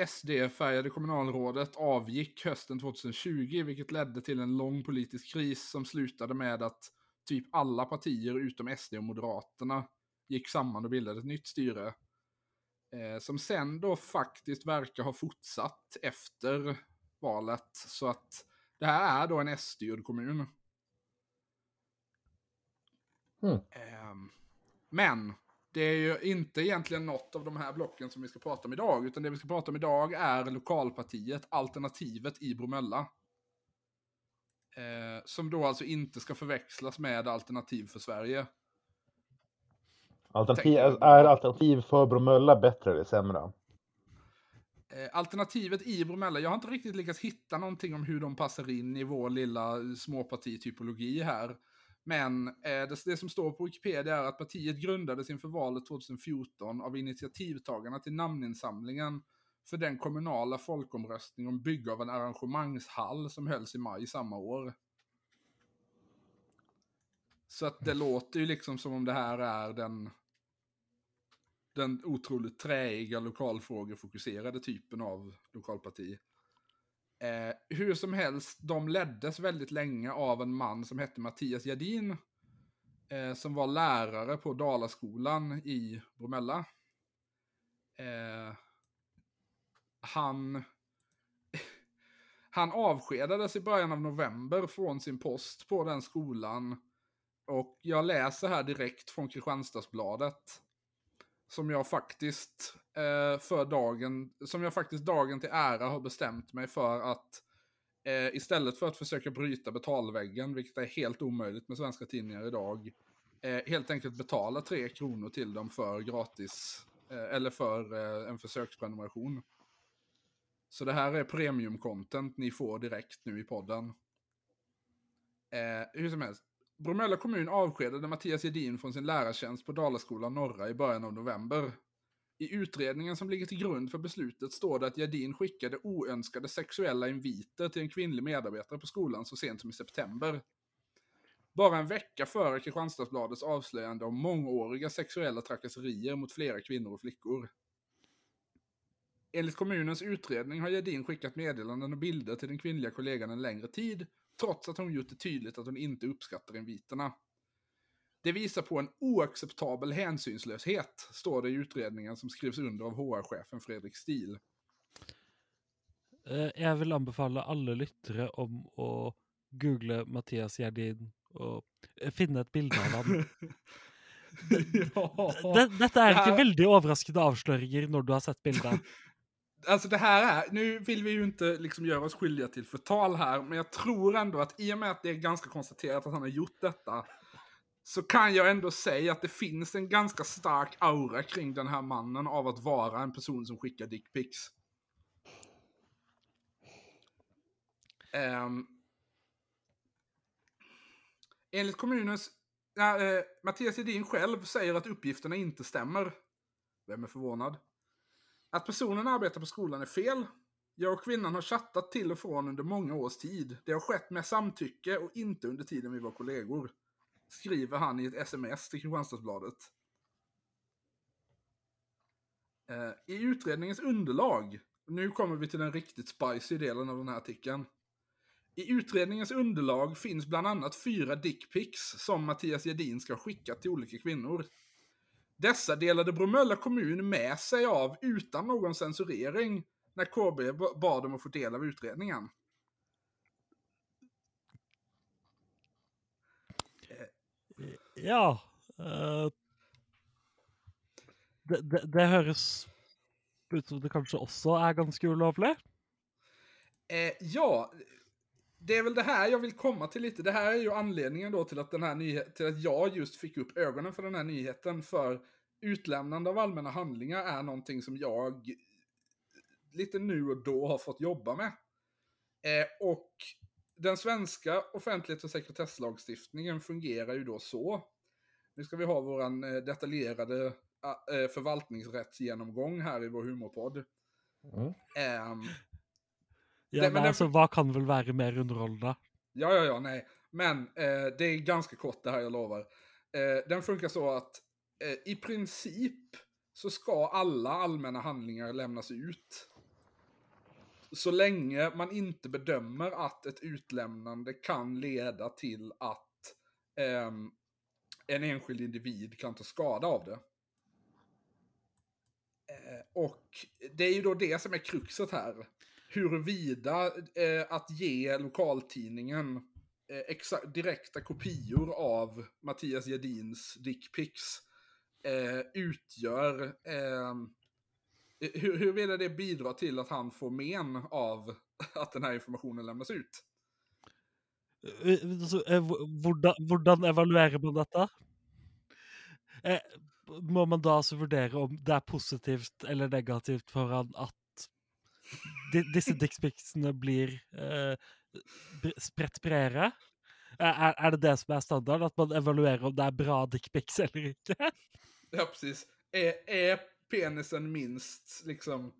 SD-färgade kommunalrådet avgick hösten 2020, vilket ledde till en lång politisk kris som slutade med att typ alla partier utom SD och Moderaterna gick samman och bildade ett nytt styre. Eh, som sen då faktiskt verkar ha fortsatt efter valet. Så att det här är då en S-styrd kommun. Mm. Ehm, men det är ju inte egentligen något av de här blocken som vi ska prata om idag. Utan det vi ska prata om idag är lokalpartiet, alternativet i Bromölla. Eh, som då alltså inte ska förväxlas med Alternativ för Sverige. Alternativ, är alternativ för Bromölla bättre eller sämre? Eh, alternativet i Bromölla, jag har inte riktigt lyckats hitta någonting om hur de passar in i vår lilla småpartitypologi här. Men eh, det, det som står på Wikipedia är att partiet grundades inför valet 2014 av initiativtagarna till namninsamlingen för den kommunala folkomröstning om bygge av en arrangemangshall som hölls i maj samma år. Så att det låter ju liksom som om det här är den den otroligt träiga lokalfrågefokuserade typen av lokalparti. Eh, hur som helst, de leddes väldigt länge av en man som hette Mattias Gerdin. Eh, som var lärare på Dalaskolan i Bromölla. Eh, han, han avskedades i början av november från sin post på den skolan. Och jag läser här direkt från Kristianstadsbladet. som jag faktiskt eh, för dagen, som jag faktiskt dagen till ära har bestämt mig för att eh, istället för att försöka bryta betalväggen, vilket är helt omöjligt med svenska tidningar idag, eh, helt enkelt betala tre kronor till dem för gratis, eh, eller för eh, en försöksprenumeration. Så det här är premium-content ni får direkt nu i podden. Eh, hur som helst. Bromölla kommun avskedade Mattias Gedin från sin lärartjänst på Dalaskolan norra i början av november. I utredningen som ligger till grund för beslutet står det att Gedin skickade oönskade sexuella inviter till en kvinnlig medarbetare på skolan så sent som i september. Bara en vecka före Kristianstadsbladets avslöjande om mångåriga sexuella trakasserier mot flera kvinnor och flickor. Enligt kommunens utredning har Gedin skickat meddelanden och bilder till den kvinnliga kollegan en längre tid, trots att hon gjort det tydligt att hon inte uppskattar inviterna. Det visar på en oacceptabel hänsynslöshet, står det i utredningen som skrivs under av HR-chefen Fredrik Stil. Eh, Jeg vil anbefale alle lyttere om å google Mathias Gjerdin og eh, finne et bilde av ham. ja. Det, dette er Det ikke her- veldig overraskende avsløringer når du har sett bildet. Alltså det här är, nu vill vi ju inte liksom göra oss skyldiga till förtal här, men jag tror ändå att i och med att det är ganska konstaterat att han har gjort detta, så kan jag ändå säga att det finns en ganska stark aura kring den här mannen av att vara en person som skickar dickpics. Um, ehm. enligt kommunens... Äh, Mattias Edin själv säger att uppgifterna inte stämmer. Vem är förvånad? Att personen arbetar på skolan är fel. Jag och kvinnan har chattat till och från under många års tid. Det har skett med samtycke och inte under tiden vi var kollegor. Skriver han i ett sms till Kristianstadsbladet. Eh, I utredningens underlag, nu kommer vi till den riktigt spicy delen av den här artikeln. I utredningens underlag finns bland annat fyra dickpics som Mattias Gedin ska ha skickat till olika kvinnor. Dessa delade Bromölla kommun med sig av utan någon censurering när KB bad om att få del av utredningen. Ja eh, det, det, det høres ut som det kanskje også er ganske ulovlig. Eh, ja, det är väl det här jag vill komma till lite. Det här är ju anledningen då till att, den här nyhet, till att jag just fick upp ögonen för den här nyheten. För utlämnande av allmänna handlingar är någonting som jag lite nu och då har fått jobba med. Eh, och den svenska offentlighets och sekretesslagstiftningen fungerar ju då så. Nu ska vi ha våran eh, detaljerade eh, förvaltningsrättsgenomgång här i vår humorpodd. Mm. Ehm, Ja, Det- men det- altså, Hva kan vel være mer underholdende? Ja, ja, ja, nej. Men eh, det är ganska kort det här, jag lovar. Eh, den funkar så att eh, i princip så ska alla allmänna handlingar lämnas ut. Så länge man inte bedömer att ett utlämnande kan leda till att ehm, en enskild individ kan ta skada av det. Eh, och det är ju då det som är kruxet här. Huruvida eh, att ge lokaltidningen eh, exa- direkta kopior av Mattias Gedins dickpics eh, utgör eh, eh, hur, huruvida det bidrar till att han får men av att den här informationen lämnas ut. Eh, eh, hur altså, Hvordan, evaluerer man dette? Måste må man da altså vurdere om det er positivt eller negativt for han at disse dickpicsene blir eh, br- spredt bredere? Er, er det det som er standard? At man evaluerer om det er bra dickpics eller ikke? Ja, precis. Är, är penisen minst liksom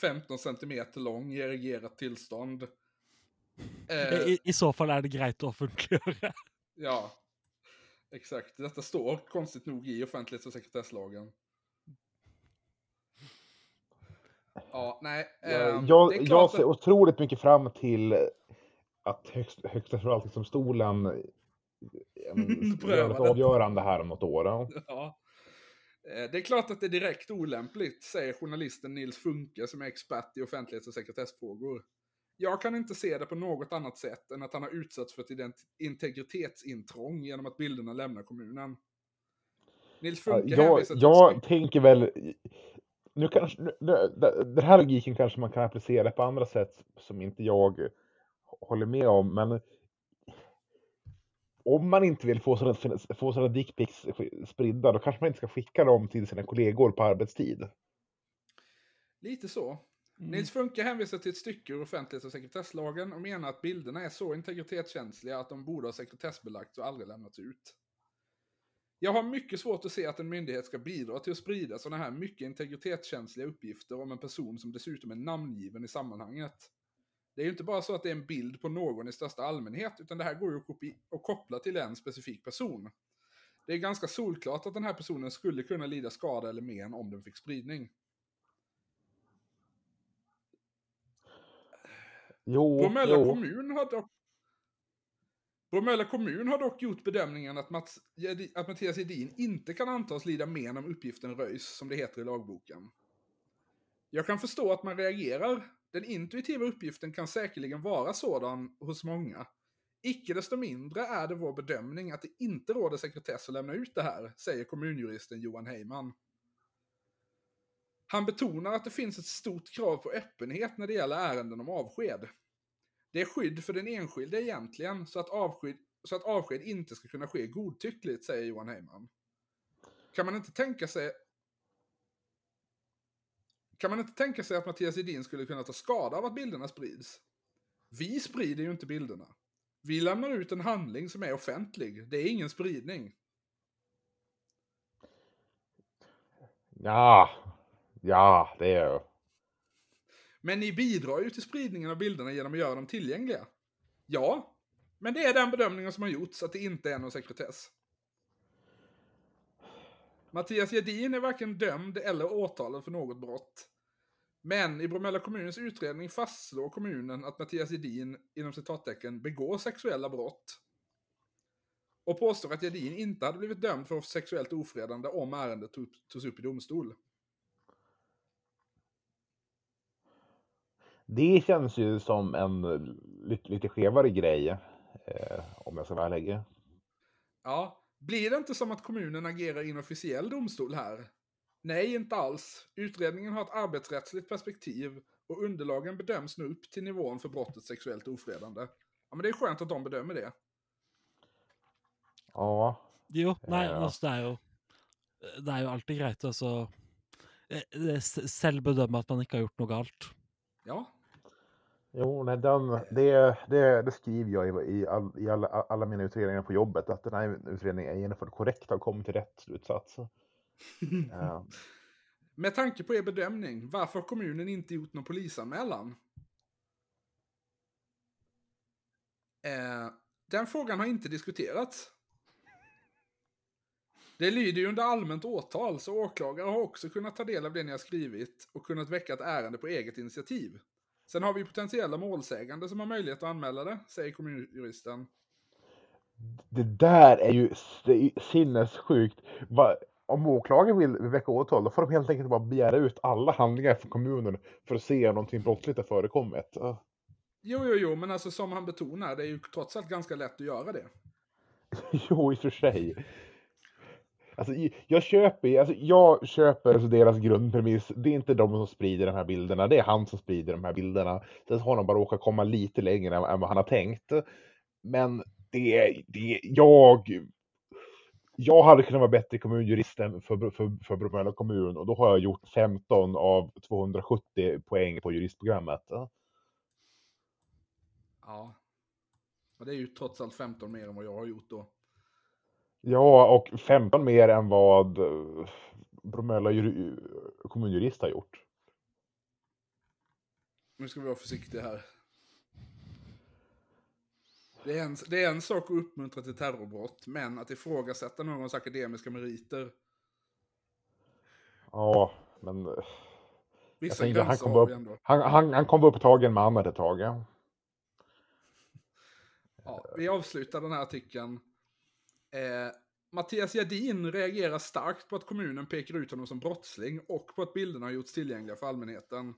15 centimeter lång i erigerat tillstånd? Eh, I, I så fall er det greit å offentliggjøre. Ja, exakt. Detta står konstigt nog i offentlighets och sekretesslagen. Ja, nej. Jag, ehm, jag, ser att, otroligt mycket fram till att högst, Högsta förvaltningsdomstolen ja, gör ett avgörande här om något år. Ja. ja. Eh, Det är klart att det är direkt olämpligt, säger journalisten Nils Funke som är expert i offentlighets och sekretessfrågor. Jag kan inte se det på något annat sätt än att han har utsatts för ett integritetsintrång genom att bilderna lämnar kommunen. Nils Ja, Funke Jag, hänvisar till jag tänker väl, nu kanske, nu, den här logiken kanske man kan applicera på andra sätt som inte jag håller med om, men om man inte vill få sådana, få sådana dickpics spridda, då kanske man inte ska skicka dem till sina kollegor på arbetstid. Lite så. Mm. Nils Funke hänvisar till ett stycke ur offentlighets och sekretesslagen och menar att bilderna är så integritetskänsliga att de borde ha sekretessbelagts och aldrig lämnats ut. Jag har mycket svårt att se att en myndighet ska bidra till att sprida sådana här mycket integritetskänsliga uppgifter om en person som dessutom är namngiven i sammanhanget. Det är ju inte bara så att det är en bild på någon i största allmänhet, utan det här går ju att koppla till en specifik person. Det är ganska solklart att den här personen skulle kunna lida skada eller men om den fick spridning. Jo, Bromölla jo. kommun har dock... Bromölla kommun har dock gjort bedömningen att, Mats, att Mattias Edin inte kan antas lida men om uppgiften röjs, som det heter i lagboken. Jag kan förstå att man reagerar. Den intuitiva uppgiften kan säkerligen vara sådan hos många. Icke desto mindre är det vår bedömning att det inte råder sekretess att lämna ut det här, säger kommunjuristen Johan Heyman. Han betonar att det finns ett stort krav på öppenhet när det gäller ärenden om avsked. Det är skydd för den enskilde egentligen, så att avsked, så att avsked inte ska kunna ske godtyckligt, säger Johan Heyman. Kan man inte tänka sig kan man inte tänka sig att Mattias Hedin skulle kunna ta skada av att bilderna sprids? Vi sprider ju inte bilderna. Vi lämnar ut en handling som är offentlig. Det är ingen spridning. Ja, ja, det är men ni bidrar ju till spridningen av bilderna genom att göra dem tillgängliga. Ja, men det är den bedömningen som har gjorts att det inte är någon sekretess. Mattias Gedin är varken dömd eller åtalad för något brott. Men i Bromölla kommunens utredning fastslår kommunen att Mattias Gedin, inom citattecken, begår sexuella brott. Och påstår att Gedin inte hade blivit dömd för sexuellt ofredande om ärendet togs upp i domstol. Det känns ju som en eh, lite, lite skevare grej, eh, om jag ska vara ärlig. Ja, blir det inte som att kommunen agerar i en officiell domstol här? Nej, inte alls. Utredningen har ett arbetsrättsligt perspektiv och underlagen bedöms nu upp till nivån för brottet sexuellt ofredande. Ja, men det är skönt att de bedömer det. Ja, Jo, nei, Ja. altså det er jo Det er jo alltid greit å så eh, eh, s- selv bedømme at man ikke har gjort noe galt. Ja, jo, nej, den, det, det, det skriver jag i, i, all, i alla, alla mina utredningar på jobbet, att den här utredningen är genomförd korrekt och kommit till rätt slutsats. Eh, med tanke på er bedömning, varför har kommunen inte gjort någon polisanmälan? Eh, den frågan har inte diskuterats. Det lyder ju under allmänt åtal, så åklagare har också kunnat ta del av det ni har skrivit och kunnat väcka ett ärende på eget initiativ. Sen har vi potentiella målsägande som har möjlighet att anmäla det, säger kommunjuristen. Det där är ju sinnessjukt. Om åklagaren vill väcka åtal, då får de helt enkelt bara begära ut alla handlingar från kommunen för att se om någonting brottsligt har förekommit. Jo, jo, jo, men alltså som han betonar, det är ju trots allt ganska lätt att göra det. Jo, i och för sig. Alltså, jag köper, alltså, jag köper alltså deras grundpremiss. Det är inte de som sprider de här bilderna, det är han som sprider de här bilderna. Sen har han bara råkat komma lite längre än, än vad han har tänkt. Men det är, det är jag. Jag hade kunnat vara bättre kommunjuristen för, för, för Bromölla kommun och då har jag gjort 15 av 270 poäng på juristprogrammet. Ja. Och det är ju trots allt 15 mer än vad jag har gjort då. Ja, och 15 mer än vad eh, Bromölla juri- kommunjurist har gjort. Nu ska vi vara försiktiga här. Det är, en, det är en sak att uppmuntra till terrorbrott, men att ifrågasätta någons akademiska meriter. Ja, men eh, Vissa tänkte han kom upp- han, han, han kom upp tagen med annat ett tag. Ja. Ja, vi avslutar den här artikeln. Eh, Mattias Gedin reagerar starkt på att kommunen pekar ut honom som brottsling och på att bilderna har gjorts tillgängliga för allmänheten.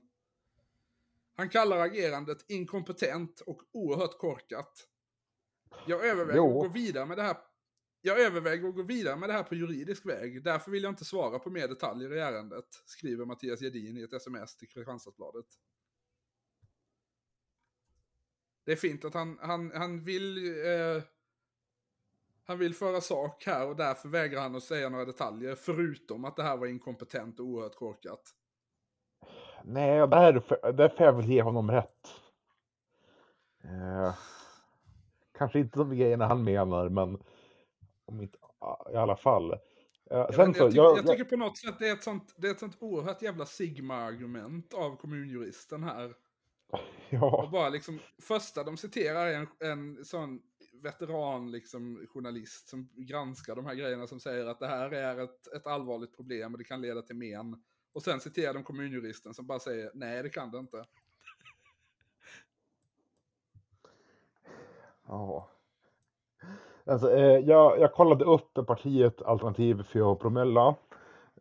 Han kallar agerandet inkompetent och oerhört korkat. Jag överväger Jo. att gå vidare med det här. Jag överväger att gå vidare med det här på juridisk väg. Därför vill jag inte svara på mer detaljer i ärendet, skriver Mattias Gedin i ett sms till Kristianstadsbladet. Det är fint att han, han, han vill... Eh, han vill föra sak här och därför vägrar han att säga några detaljer. Förutom att det här var inkompetent och oerhört korkat. Nej, där, där får jag väl ge honom rätt. Eh, kanske inte de grejerna han menar, men om inte, i alla fall. Eh, Jag, sen så, jag, tycker, jag, jag tycker på något sätt det är ett sånt, det är ett sånt oerhört jävla sigma-argument av kommunjuristen här. Och ja, bara liksom, första de citerar är en, en sån veteran liksom, journalist som granskar de här grejerna som säger att det här är ett, ett allvarligt problem och det kan leda till men. Och sen citerar de kommunjuristen som bara säger nej det kan det inte. ja. Alltså, eh, jag, jag kollade upp partiet Alternativ för Promella.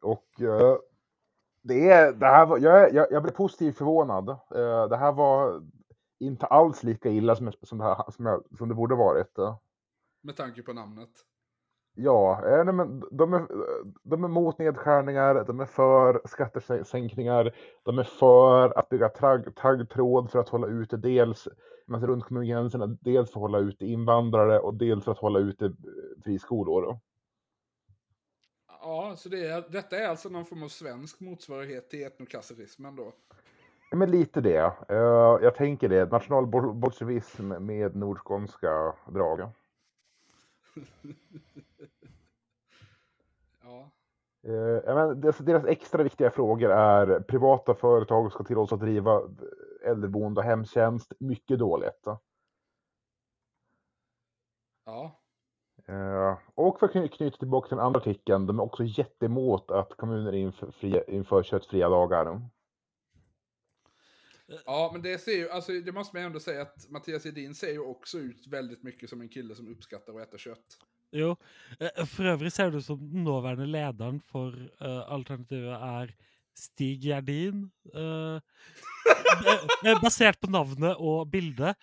Och eh, det, är, det här var, jag, jag, jag blev positivt förvånad. Eh, det här var inte alls lika illa som, som, det, här, som, jag, som det borde varit. Med tanke på namnet. Ja, eh, nej, men de är, de är mot nedskärningar, de är för skattesänkningar, de är för att bygga tagg- taggtråd för att hålla ute dels men runt kommungränserna, dels för att hålla ute invandrare och dels för att hålla ute eh, friskolor. Ja, så det är, detta är alltså någon form av svensk motsvarighet till etnokasserismen då. Men lite det. Eh, Jag tänker det, nationalbolsjevism med nordskånska drag. Ja. Eh, ja, men deras, deras extra viktiga frågor är privata företag ska tillåtas att driva äldreboende och hemtjänst. Mycket dåligt. Ja. Eh, och för att kny- knyta tillbaka till den andra artikeln, de är också jätteemot att kommuner inför, fria, inför köttfria dagar. Ja, men det ser ju, alltså det måste man ändå säga att Mattias Edin ser ju också ut väldigt mycket som en kille som uppskattar att äta kött. Jo, eh, for øvrig ser du som den nåværende lederen for eh, alternativet er Stig Gjerdin. eh, eh, basert på navnet og bildet,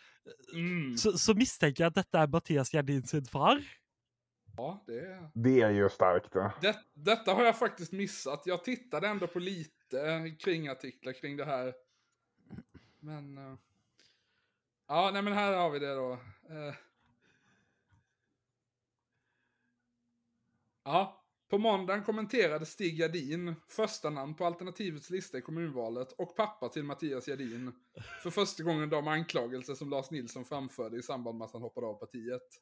Mm. så, så mistenker jeg at dette er Mathias Gjerdin sin far. Ja, det är... Det är ju starkt. Det, detta har jag faktiskt missat. Jag tittade ändå på lite kringartiklar kring det här. Men... Uh... ja, nej men här har vi det då. Uh... ja, på måndagen kommenterade Stig Gerdin, första namn på alternativets lista i kommunvalet och pappa till Mattias Gerdin, för första gången de anklagelser som Lars Nilsson framförde i samband med att han hoppade av partiet.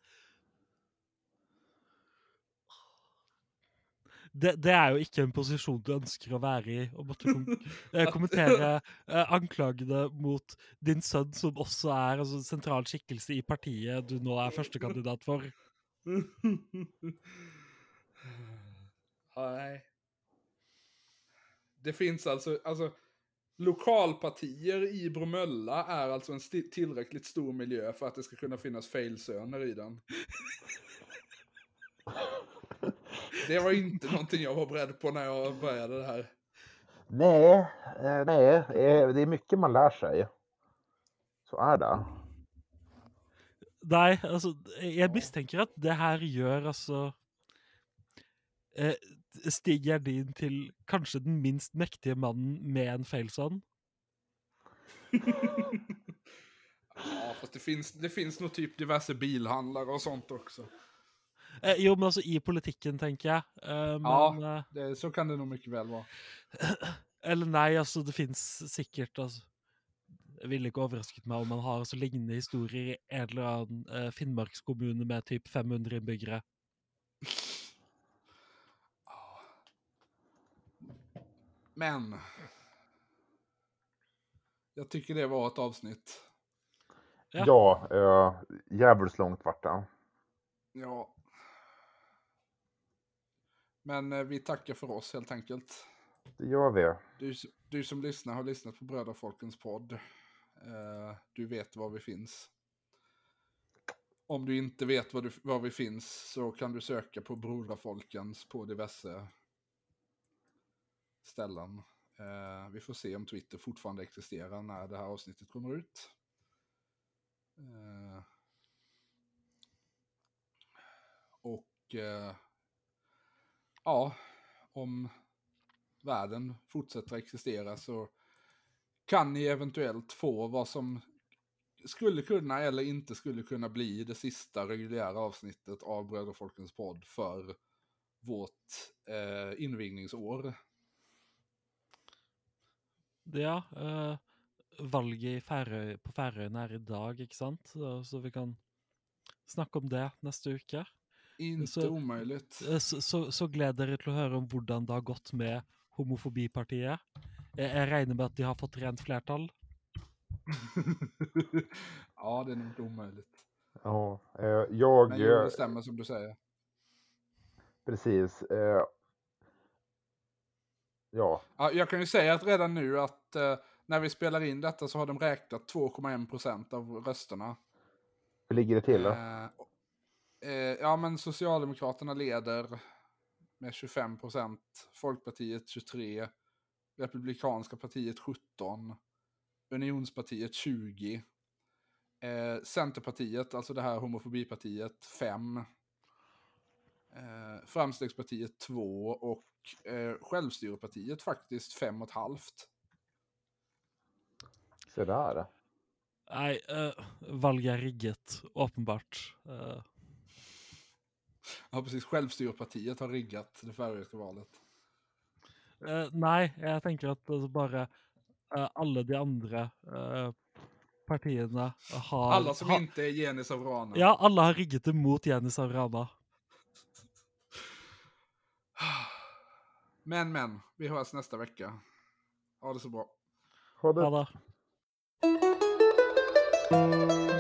Det, det er jo ikke en posisjon du ønsker å være i, å måtte kom, eh, kommentere eh, anklagene mot din sønn, som også er altså, sentral skikkelse i partiet du nå er førstekandidat for. Nej. Det finns alltså, alltså lokalpartier i Bromölla är alltså en tillräckligt stor miljö för att det ska kunna finnas failsöner i den. Det var inte någonting jag var beredd på när jag började det här. Nej, eh, nej, eh, det är mycket man lär sig. Så är det. Nei, altså, jeg mistenker at det her gjør altså eh, Stig Gjerdin til kanskje den minst mektige mannen med en failson. Ja, fast det finns, det finns nog typ diverse bilhandlare och sånt också. Eh, jo, men altså i politikken, tenker jeg. Eh, men Ja. eh, Det, så kan det nog mycket väl vara. Eller nei, altså, det fins sikkert altså, Det ville ikke overrasket meg om man har altså, lignende historier i en eller annen eh, finnmarkskommune med typ 500 innbyggere. Men. Jag tycker det var ett avsnitt. Ja. Ja, eh, jävligt långt vart det. Ja. Men eh, vi tackar för oss helt enkelt. Det gör vi. Du, du som lyssnar har lyssnat på Brödrafolkens podd. Eh, du vet var vi finns. Om du inte vet var, du, var vi finns så kan du söka på Brodrafolkens på diverse ställen. Eh, vi får se om Twitter fortfarande existerar när det här avsnittet kommer ut. Och ja, om världen fortsätter existera så kan ni eventuellt få vad som skulle kunna eller inte skulle kunna bli det sista reguljära avsnittet av Bröderfolkens podd för vårt eh, invigningsår. Ja, eh, valget i på Färöarna är idag, inte sant? Så, vi kan snacka om det nästa vecka. Inte Så- omöjligt. Eh, Så, så, så gled dere til å høre om hvordan det har gått med Homofobipartiet. Jeg, jeg regner med at de har fått rent flertall. ja, det är nog inte omöjligt. Ja, eh, jag... Men jo, det stämmer som du säger. Precis. Eh, ja, Ja, jag kan ju säga att redan nu att eh, när vi spelar in detta så har de räknat 2,1 procent av rösterna. hur ligger det till då? Eh, eh, ja, men Socialdemokraterna leder med 25 procent, Folkpartiet 23, Republikanska partiet 17, Unionspartiet 20, eh, Centerpartiet, alltså det här homofobipartiet 5, eh, Framstegspartiet 2 och eh, Självstyrepartiet faktiskt 5,5. Så där. Nei, eh, valget er rigget, åpenbart. Eh, Ja, precis. Självstyrepartiet har riggat det färöiska valet. eh, nei, jeg tenker at altså bare eh, alle de andre eh, partiene har Alla som har, inte är Jenis av Rana. Ja, alle har rigget det mot Jenny Savrana. Men, men. Vi hörs nästa vecka. Ha det så bra. Ha det. Ha det.